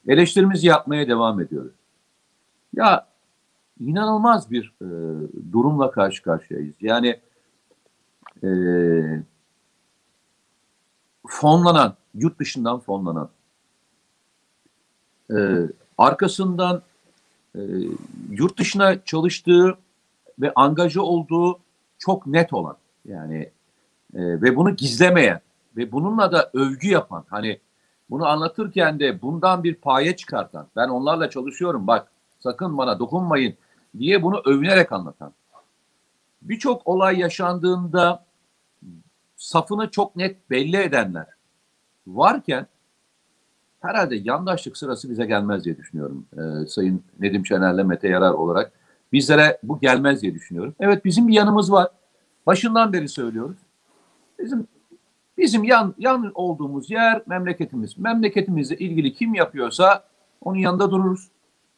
Eleştirimizi yapmaya devam ediyoruz. Ya inanılmaz bir e, durumla karşı karşıyayız. Yani e, fonlanan, yurt dışından fonlanan, e, arkasından e, yurt dışına çalıştığı ve angaja olduğu çok net olan yani e, ve bunu gizlemeyen ve bununla da övgü yapan hani bunu anlatırken de bundan bir paye çıkartan ben onlarla çalışıyorum bak sakın bana dokunmayın diye bunu övünerek anlatan birçok olay yaşandığında safını çok net belli edenler varken herhalde yandaşlık sırası bize gelmez diye düşünüyorum. Ee, Sayın Nedim Şener'le Mete Yarar olarak bizlere bu gelmez diye düşünüyorum. Evet bizim bir yanımız var. Başından beri söylüyoruz. Bizim Bizim yan, yan olduğumuz yer memleketimiz. Memleketimizle ilgili kim yapıyorsa onun yanında dururuz.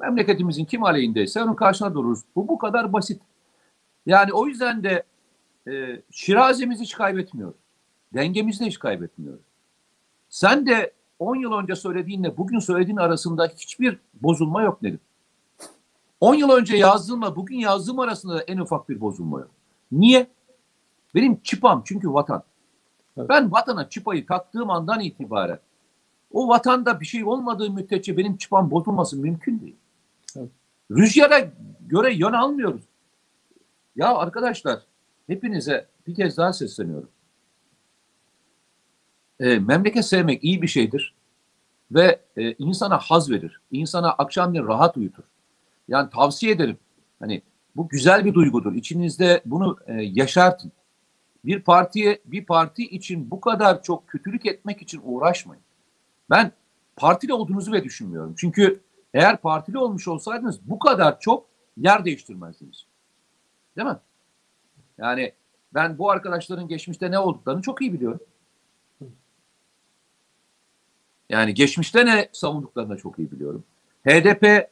Memleketimizin kim aleyhindeyse onun karşısına dururuz. Bu bu kadar basit. Yani o yüzden de e, şirazemizi hiç kaybetmiyoruz. Dengemizi de hiç kaybetmiyoruz. Sen de 10 yıl önce söylediğinle bugün söylediğin arasında hiçbir bozulma yok Nedim. 10 yıl önce yazdığımla bugün yazdığım arasında da en ufak bir bozulma yok. Niye? Benim çıpam çünkü vatan. Evet. Ben vatana çıpayı taktığım andan itibaren o vatanda bir şey olmadığı müddetçe benim çıpam bozulması mümkün değil. Evet. Rüzgara göre yön almıyoruz. Ya arkadaşlar hepinize bir kez daha sesleniyorum. E, memleket sevmek iyi bir şeydir ve e, insana haz verir. İnsana akşamleyin rahat uyutur. Yani tavsiye ederim. Hani bu güzel bir duygudur. İçinizde bunu e, yaşartın. Bir partiye, bir parti için bu kadar çok kötülük etmek için uğraşmayın. Ben partili olduğunuzu bile düşünmüyorum. Çünkü eğer partili olmuş olsaydınız bu kadar çok yer değiştirmezdiniz. Değil mi? Yani ben bu arkadaşların geçmişte ne olduklarını çok iyi biliyorum. Yani geçmişte ne savunduklarını da çok iyi biliyorum. HDP e,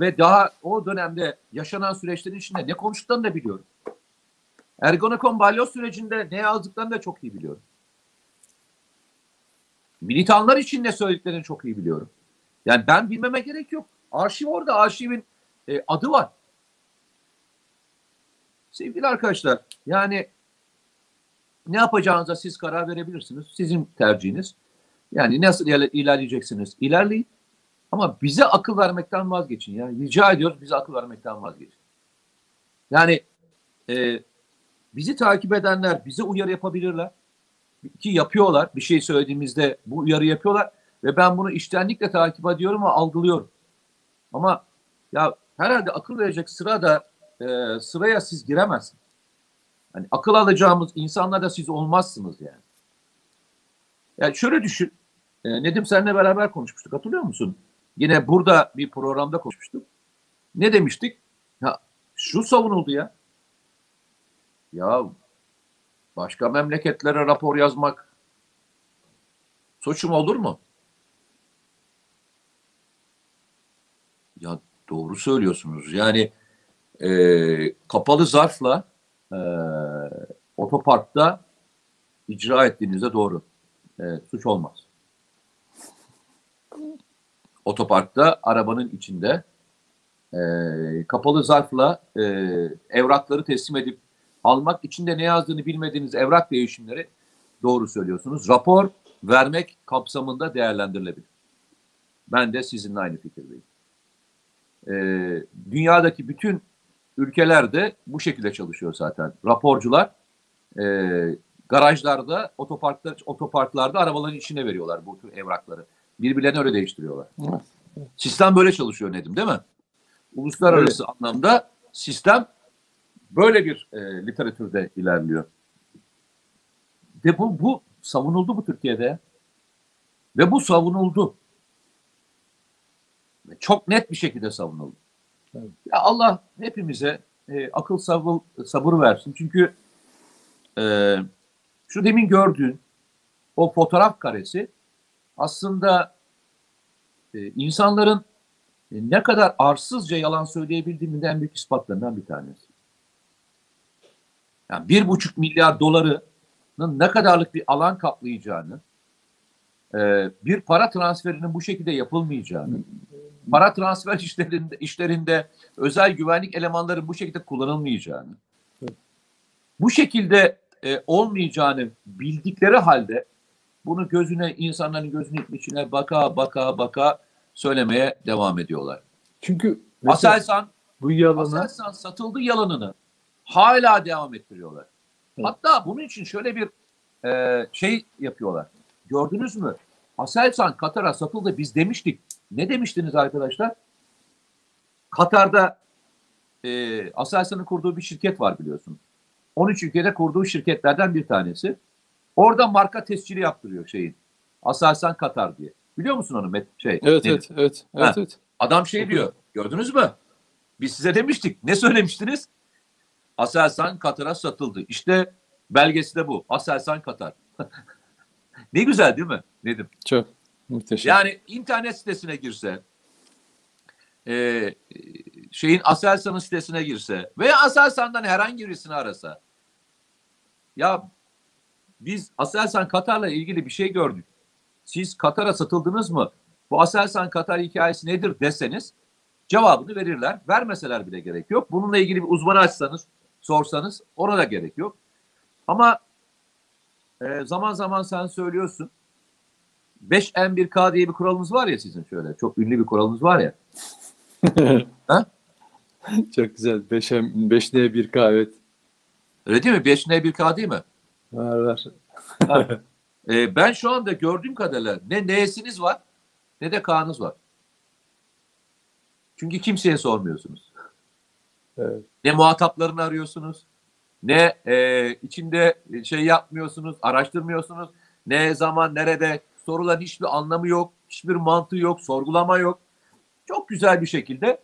ve daha o dönemde yaşanan süreçlerin içinde ne konuştuklarını da biliyorum. Ergonokon balyoz sürecinde ne yazdıklarını da çok iyi biliyorum. Militanlar için ne söylediklerini çok iyi biliyorum. Yani ben bilmeme gerek yok. Arşiv orada, arşivin e, adı var. Sevgili arkadaşlar, yani ne yapacağınıza siz karar verebilirsiniz. Sizin tercihiniz. Yani nasıl iler- ilerleyeceksiniz? İlerleyin. Ama bize akıl vermekten vazgeçin. Yani rica ediyoruz bize akıl vermekten vazgeçin. Yani e, bizi takip edenler bize uyarı yapabilirler. Ki yapıyorlar. Bir şey söylediğimizde bu uyarı yapıyorlar. Ve ben bunu iştenlikle takip ediyorum ve algılıyorum. Ama ya herhalde akıl verecek sırada e, sıraya siz giremezsiniz. Hani akıl alacağımız insanlar da siz olmazsınız yani. Yani şöyle düşün. E, Nedim seninle beraber konuşmuştuk hatırlıyor musun? Yine burada bir programda konuşmuştuk. Ne demiştik? Ya şu savunuldu ya. Ya başka memleketlere rapor yazmak suçum olur mu? Ya doğru söylüyorsunuz. Yani e, kapalı zarfla e, otoparkta icra ettiğinizde doğru. E, suç olmaz. Otoparkta arabanın içinde e, kapalı zarfla e, evrakları teslim edip almak içinde ne yazdığını bilmediğiniz evrak değişimleri doğru söylüyorsunuz. Rapor vermek kapsamında değerlendirilebilir. Ben de sizinle aynı fikirdeyim. E, dünyadaki bütün ülkelerde bu şekilde çalışıyor zaten. Raporcular e, garajlarda, otoparklar, otoparklarda arabaların içine veriyorlar bu tür evrakları. Birbirlerini öyle değiştiriyorlar. Evet. Sistem böyle çalışıyor Nedim değil mi? Uluslararası anlamda sistem böyle bir e, literatürde ilerliyor. Ve bu, bu savunuldu bu Türkiye'de. Ve bu savunuldu. Ve Çok net bir şekilde savunuldu. Evet. Ya Allah hepimize e, akıl sabır, sabır versin. Çünkü e, şu demin gördüğün o fotoğraf karesi aslında e, insanların e, ne kadar arsızca yalan söyleyebildiğinin en büyük ispatlarından bir tanesi. Yani bir buçuk milyar dolarının ne kadarlık bir alan kaplayacağını, e, bir para transferinin bu şekilde yapılmayacağını, para transfer işlerinde, işlerinde özel güvenlik elemanların bu şekilde kullanılmayacağını, bu şekilde e, olmayacağını bildikleri halde bunu gözüne, insanların gözünün içine baka baka baka söylemeye devam ediyorlar. Çünkü Aselsan, bu yalana Aselsan satıldı yalanını hala devam ettiriyorlar. Evet. Hatta bunun için şöyle bir e, şey yapıyorlar. Gördünüz mü? Aselsan Katar'a satıldı biz demiştik. Ne demiştiniz arkadaşlar? Katar'da e, Aselsan'ın kurduğu bir şirket var biliyorsun. 13 ülkede kurduğu şirketlerden bir tanesi. Orada marka tescili yaptırıyor şeyin. Aselsan Katar diye. Biliyor musun onu? Met- Şey, Evet evet evet. Evet evet. Adam şey diyor. Gördünüz mü? Biz size demiştik. Ne söylemiştiniz? Aselsan Katar'a satıldı. İşte belgesi de bu. Aselsan Katar. [laughs] ne güzel değil mi Nedim? Çok muhteşem. Yani internet sitesine girse, e, şeyin Aselsan'ın sitesine girse veya Aselsan'dan herhangi birisini arasa, ya biz Aselsan Katar'la ilgili bir şey gördük. Siz Katar'a satıldınız mı? Bu Aselsan Katar hikayesi nedir deseniz cevabını verirler. Vermeseler bile gerek yok. Bununla ilgili bir uzmanı açsanız, sorsanız ona da gerek yok. Ama e, zaman zaman sen söylüyorsun. 5M1K diye bir kuralınız var ya sizin şöyle. Çok ünlü bir kuralınız var ya. [laughs] ha? Çok güzel. 5'e 5'ne 1K evet. Öyle değil mi? 5N1K değil mi? Var var. [laughs] E, ben şu anda gördüğüm kadarıyla ne N'siniz var ne de K'nız var. Çünkü kimseye sormuyorsunuz. Evet. Ne muhataplarını arıyorsunuz, ne e, içinde şey yapmıyorsunuz, araştırmıyorsunuz. Ne zaman, nerede sorulan hiçbir anlamı yok, hiçbir mantığı yok, sorgulama yok. Çok güzel bir şekilde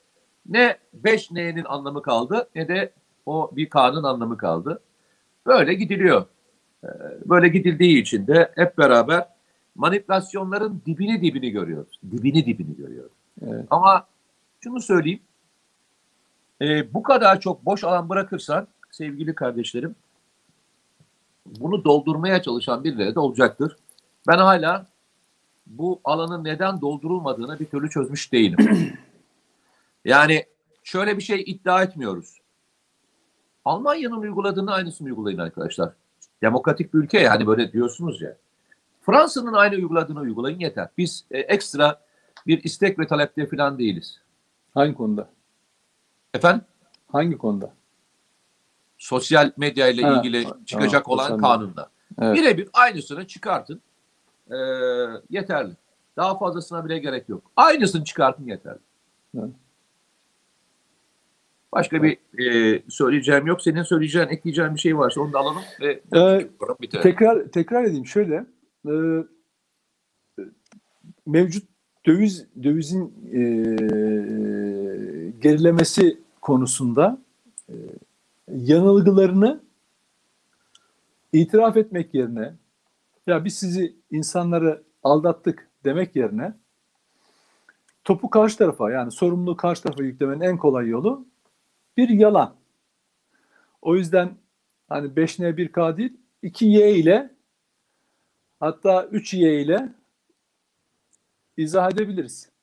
ne 5 N'nin anlamı kaldı ne de o bir K'nın anlamı kaldı. Böyle gidiliyor. Ee, Böyle gidildiği için de hep beraber manipülasyonların dibini dibini görüyoruz. Dibini dibini görüyoruz. Evet. Ama şunu söyleyeyim. Ee, bu kadar çok boş alan bırakırsan sevgili kardeşlerim bunu doldurmaya çalışan birileri de olacaktır. Ben hala bu alanın neden doldurulmadığını bir türlü çözmüş değilim. [clears throat] yani şöyle bir şey iddia etmiyoruz. Almanya'nın uyguladığını aynısını uygulayın arkadaşlar. Demokratik bir ülke yani böyle diyorsunuz ya. Fransa'nın aynı uyguladığını uygulayın yeter. Biz e, ekstra bir istek ve talepte falan değiliz. Hangi konuda? Efendim? Hangi konuda? Sosyal medya ile Ha, ilgili tamam, çıkacak olan sosyal kanunda. Evet. Birebir aynısını çıkartın. Ee, yeterli. Daha fazlasına bile gerek yok. Aynısını çıkartın yeterli. Evet. Başka bir e, söyleyeceğim yok. Senin söyleyeceğin, ekleyeceğin bir şey varsa onu da alalım ve Ee, bitirelim. Tekrar tekrar edeyim şöyle. e, mevcut döviz dövizin e, gerilemesi konusunda e, yanılgılarını itiraf etmek yerine ya biz sizi insanları aldattık demek yerine topu karşı tarafa yani sorumluluğu karşı tarafa yüklemenin en kolay yolu bir yalan. O yüzden hani 5N 1K değil 2Y ile hatta 3Y ile izah edebiliriz.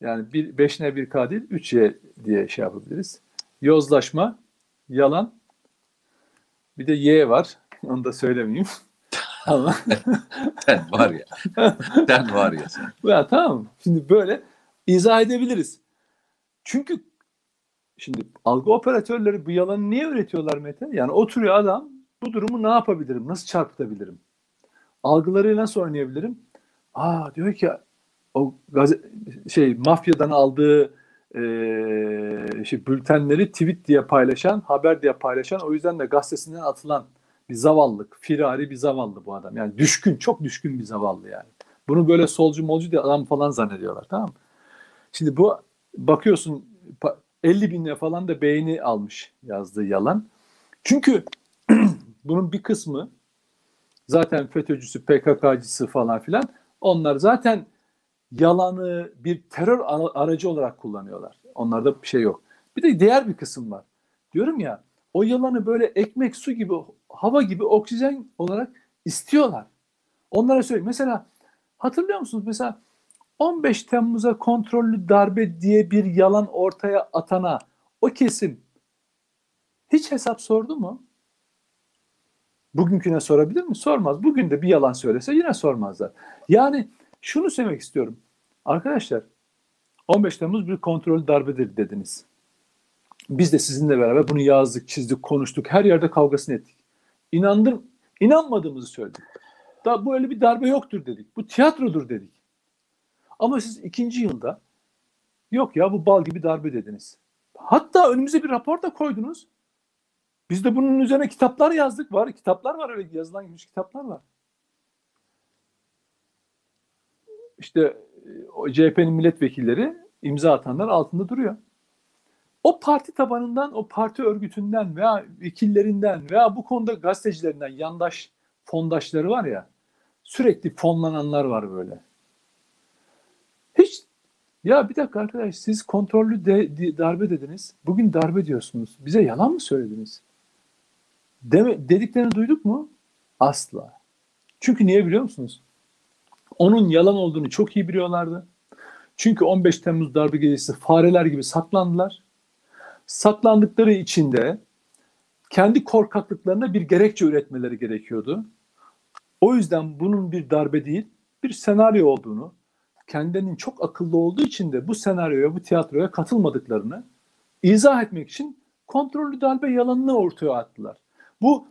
Yani bir 5N 1K değil 3Y diye şey yapabiliriz. Yozlaşma, yalan, bir de Y var. [laughs] Onu da söylemeyeyim. [laughs] Ama Sen var ya. sen var ya sen. [laughs] ya tamam. Şimdi böyle izah edebiliriz. Çünkü şimdi algı operatörleri bu yalanı niye üretiyorlar Mete? Yani oturuyor adam bu durumu ne yapabilirim? Nasıl çarpıtabilirim? Algılarıyla nasıl oynayabilirim? Aa diyor ki o gazete, şey mafyadan aldığı e, şey, bültenleri tweet diye paylaşan, haber diye paylaşan o yüzden de gazetesinden atılan bir zavallık, firari bir zavallı bu adam. Yani düşkün, çok düşkün bir zavallı yani. Bunu böyle solcu molcu diye adam falan zannediyorlar tamam mı? Şimdi bu bakıyorsun 50 binle falan da beğeni almış yazdığı yalan. Çünkü [clears throat] bunun bir kısmı zaten FETÖ'cüsü, PKK'cısı falan filan onlar zaten yalanı bir terör aracı olarak kullanıyorlar. Onlarda bir şey yok. Bir de diğer bir kısım var. Diyorum ya o yalanı böyle ekmek, su gibi, hava gibi, oksijen olarak istiyorlar. Onlara söyleyeyim. Mesela hatırlıyor musunuz? Mesela 15 Temmuz'a kontrollü darbe diye bir yalan ortaya atana o kesim hiç hesap sordu mu? Bugünküne sorabilir mi? Sormaz. Bugün de bir yalan söylese yine sormazlar. Yani şunu söylemek istiyorum. Arkadaşlar 15 Temmuz bir kontrollü darbedir dediniz. Biz de sizinle beraber bunu yazdık, çizdik, konuştuk. Her yerde kavgasını ettik. İnandım, inanmadığımızı söyledik. Da bu öyle bir darbe yoktur dedik. Bu tiyatrodur dedik. Ama siz ikinci yılda yok ya bu bal gibi darbe dediniz. Hatta önümüze bir rapor da koydunuz. Biz de bunun üzerine kitaplar yazdık var. Kitaplar var öyle yazılan gibi kitaplar var. İşte o CHP'nin milletvekilleri imza atanlar altında duruyor. O parti tabanından, o parti örgütünden veya vekillerinden veya bu konuda gazetecilerinden, yandaş fondaşları var ya sürekli fonlananlar var böyle. Hiç ya bir dakika arkadaş siz kontrollü de, de- darbe dediniz. Bugün darbe diyorsunuz. Bize yalan mı söylediniz? Deme, dediklerini duyduk mu? Asla. Çünkü niye biliyor musunuz? Onun yalan olduğunu çok iyi biliyorlardı. Çünkü 15 Temmuz darbe gecesi fareler gibi saklandılar. Saklandıkları için de kendi korkaklıklarına bir gerekçe üretmeleri gerekiyordu. O yüzden bunun bir darbe değil, bir senaryo olduğunu, kendilerinin çok akıllı olduğu için de bu senaryoya, bu tiyatroya katılmadıklarını izah etmek için kontrollü darbe yalanını ortaya attılar. Bu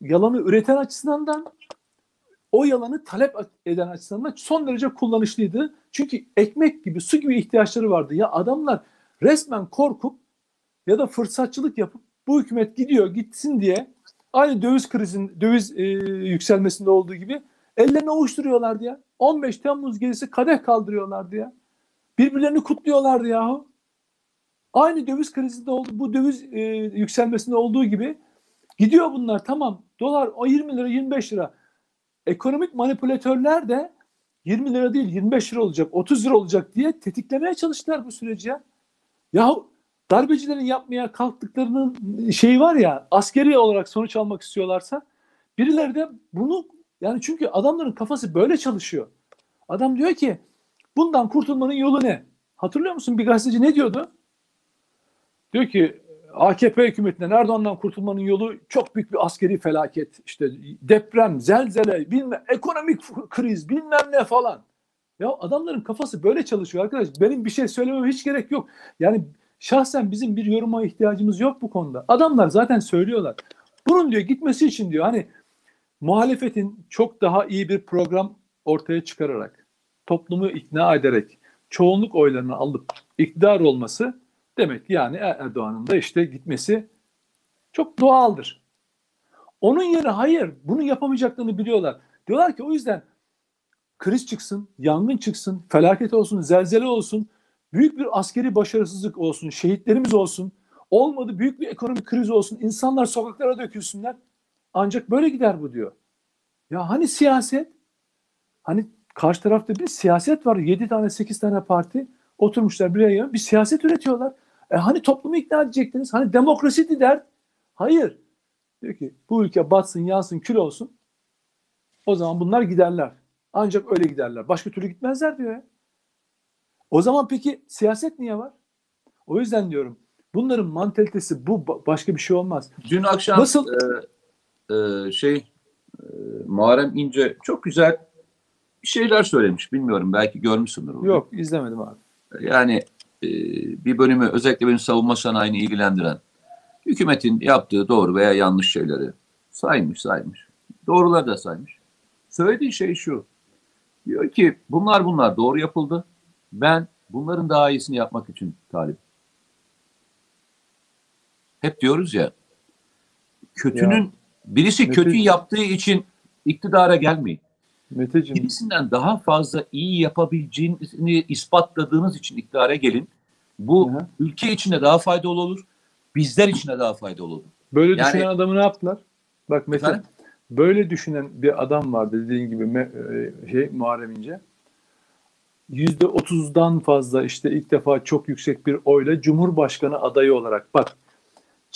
yalanı üreten açısından da o yalanı talep eden açısından da son derece kullanışlıydı. Çünkü ekmek gibi, su gibi ihtiyaçları vardı. Ya adamlar resmen korkup ya da fırsatçılık yapıp bu hükümet gidiyor gitsin diye aynı döviz krizin döviz e, yükselmesinde olduğu gibi ellerini ovuşturuyorlardı ya. 15 Temmuz gecesi kadeh kaldırıyorlardı ya. Birbirlerini kutluyorlardı yahu. Aynı döviz krizinde oldu bu döviz e, yükselmesinde olduğu gibi gidiyor bunlar tamam. Dolar o 20 lira 25 lira. Ekonomik manipülatörler de 20 lira değil 25 lira olacak 30 lira olacak diye tetiklemeye çalıştılar bu süreci ya. Yahu darbecilerin yapmaya kalktıklarının şeyi var ya askeri olarak sonuç almak istiyorlarsa birileri de bunu yani çünkü adamların kafası böyle çalışıyor. Adam diyor ki bundan kurtulmanın yolu ne? Hatırlıyor musun bir gazeteci ne diyordu? Diyor ki AKP hükümetinden Erdoğan'dan kurtulmanın yolu çok büyük bir askeri felaket. İşte deprem, zelzele, bilmem ekonomik kriz, bilmem ne falan. Ya adamların kafası böyle çalışıyor arkadaş. Benim bir şey söylememe hiç gerek yok. Yani şahsen bizim bir yoruma ihtiyacımız yok bu konuda. Adamlar zaten söylüyorlar. Bunun diyor gitmesi için diyor hani muhalefetin çok daha iyi bir program ortaya çıkararak, toplumu ikna ederek, çoğunluk oylarını alıp iktidar olması demek yani Erdoğan'ın da işte gitmesi çok doğaldır. Onun yerine hayır bunu yapamayacaklarını biliyorlar. Diyorlar ki o yüzden kriz çıksın, yangın çıksın, felaket olsun, zelzele olsun, büyük bir askeri başarısızlık olsun, şehitlerimiz olsun, olmadı büyük bir ekonomik kriz olsun, insanlar sokaklara dökülsünler. Ancak böyle gider bu diyor. Ya hani siyaset? Hani karşı tarafta bir siyaset var. 7 tane 8 tane parti oturmuşlar bir araya bir siyaset üretiyorlar. E hani toplumu ikna edecektiniz? Hani demokrasi der? Hayır. Diyor ki bu ülke batsın, yansın, kül olsun. O zaman bunlar giderler. Ancak öyle giderler. Başka türlü gitmezler diyor ya. O zaman peki siyaset niye var? O yüzden diyorum bunların mantalitesi bu başka bir şey olmaz. Dün akşam Nasıl? E, e, şey e, Muharrem İnce çok güzel bir şeyler söylemiş. Bilmiyorum belki görmüşsündür. onu. Yok izlemedim abi. Yani bir bölümü özellikle benim savunma sanayini ilgilendiren hükümetin yaptığı doğru veya yanlış şeyleri saymış saymış. Doğruları da saymış. Söylediği şey şu. Diyor ki bunlar bunlar doğru yapıldı. Ben bunların daha iyisini yapmak için talip. Hep diyoruz ya kötünün Ya, birisi kötü yaptığı için iktidara gelmeyin. Meteciğim Birisinden daha fazla iyi yapabileceğini ispatladığınız için iktidara gelin. Bu Hı hı. ülke içinde daha faydalı olur. Bizler için de daha faydalı olur. böyle Yani- düşünen adamı ne yaptılar? Bak Mete Efendim? böyle düşünen bir adam vardı dediğin gibi e, şey Muharrem İnce. Yüzde otuzdan fazla işte ilk defa çok yüksek bir oyla Cumhurbaşkanı adayı olarak bak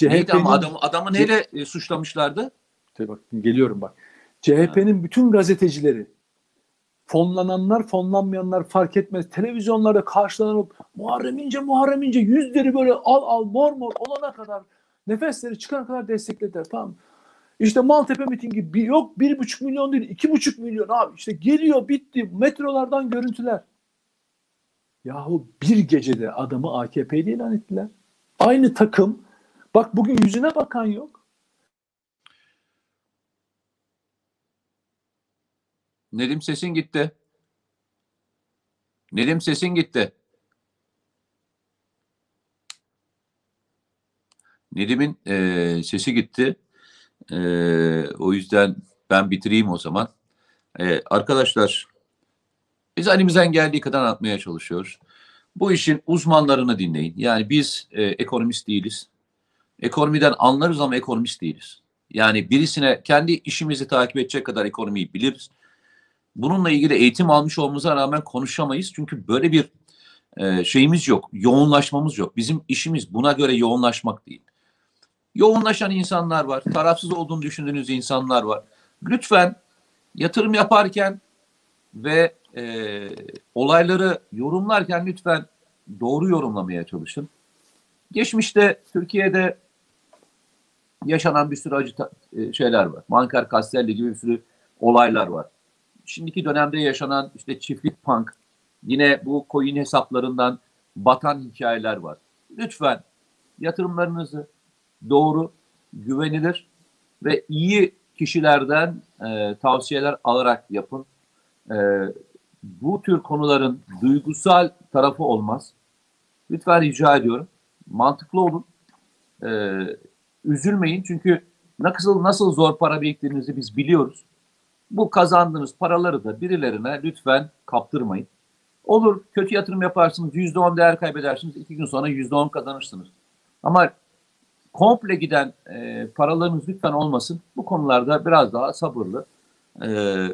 Neydi ama CHP'nin adamı, adamı neyle e, suçlamışlardı? Tabii bak geliyorum bak. CHP'nin bütün gazetecileri fonlananlar fonlanmayanlar fark etmez. Televizyonlarda karşılanıp Muharrem İnce Muharrem İnce yüzleri böyle al al mor mor olana kadar nefesleri çıkana kadar desteklediler tamam? İşte Maltepe mitingi bir, yok bir buçuk milyon değil iki buçuk milyon abi işte geliyor bitti metrolardan görüntüler. Yahu bir gecede adamı AKP'li ilan ettiler. Aynı takım bak bugün yüzüne bakan yok. Nedim sesin gitti. Nedim sesin gitti. Nedim'in e, sesi gitti. E, o yüzden ben bitireyim o zaman. E, arkadaşlar biz elimizden geldiği kadar anlatmaya çalışıyoruz. Bu işin uzmanlarını dinleyin. Yani biz e, ekonomist değiliz. Ekonomiden anlarız ama ekonomist değiliz. Yani birisine kendi işimizi takip edecek kadar ekonomiyi biliriz. Bununla ilgili eğitim almış olmamıza rağmen konuşamayız. Çünkü böyle bir e, şeyimiz yok. Yoğunlaşmamız yok. Bizim işimiz buna göre yoğunlaşmak değil. Yoğunlaşan insanlar var. Tarafsız olduğunu düşündüğünüz insanlar var. Lütfen yatırım yaparken ve e, olayları yorumlarken lütfen doğru yorumlamaya çalışın. Geçmişte Türkiye'de yaşanan bir sürü acı e, şeyler var. Manker Castelli gibi bir sürü olaylar var. Şimdiki dönemde yaşanan işte çiftlik punk, yine bu coin hesaplarından batan hikayeler var. Lütfen yatırımlarınızı doğru, güvenilir ve iyi kişilerden e, tavsiyeler alarak yapın. E, bu tür konuların duygusal tarafı olmaz. Lütfen rica ediyorum. Mantıklı olun. E, üzülmeyin çünkü nasıl nasıl zor para biriktirdiğinizi biz biliyoruz. Bu kazandığınız paraları da birilerine lütfen kaptırmayın. Olur kötü yatırım yaparsınız yüzde on değer kaybedersiniz iki gün sonra yüzde on kazanırsınız. Ama komple giden e, paralarınız lütfen olmasın. Bu konularda biraz daha sabırlı e,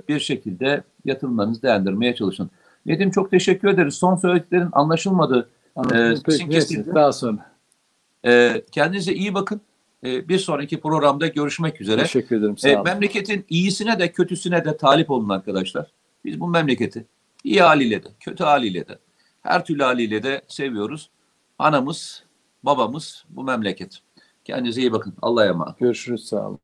bir şekilde yatırımlarınızı değerlendirmeye çalışın. Nedim çok teşekkür ederiz. Son söylediklerin anlaşılmadı. Anladım. Ee, Peki, kesildi. daha sonra. E, kendinize iyi bakın. E, bir sonraki programda görüşmek üzere. Teşekkür ederim. Sağ E, olun. memleketin iyisine de kötüsüne de talip olun arkadaşlar. Biz bu memleketi iyi haliyle de kötü haliyle de her türlü haliyle de seviyoruz. Anamız, babamız bu memleket. Kendinize iyi bakın. Allah'a emanet. Görüşürüz. Sağ olun.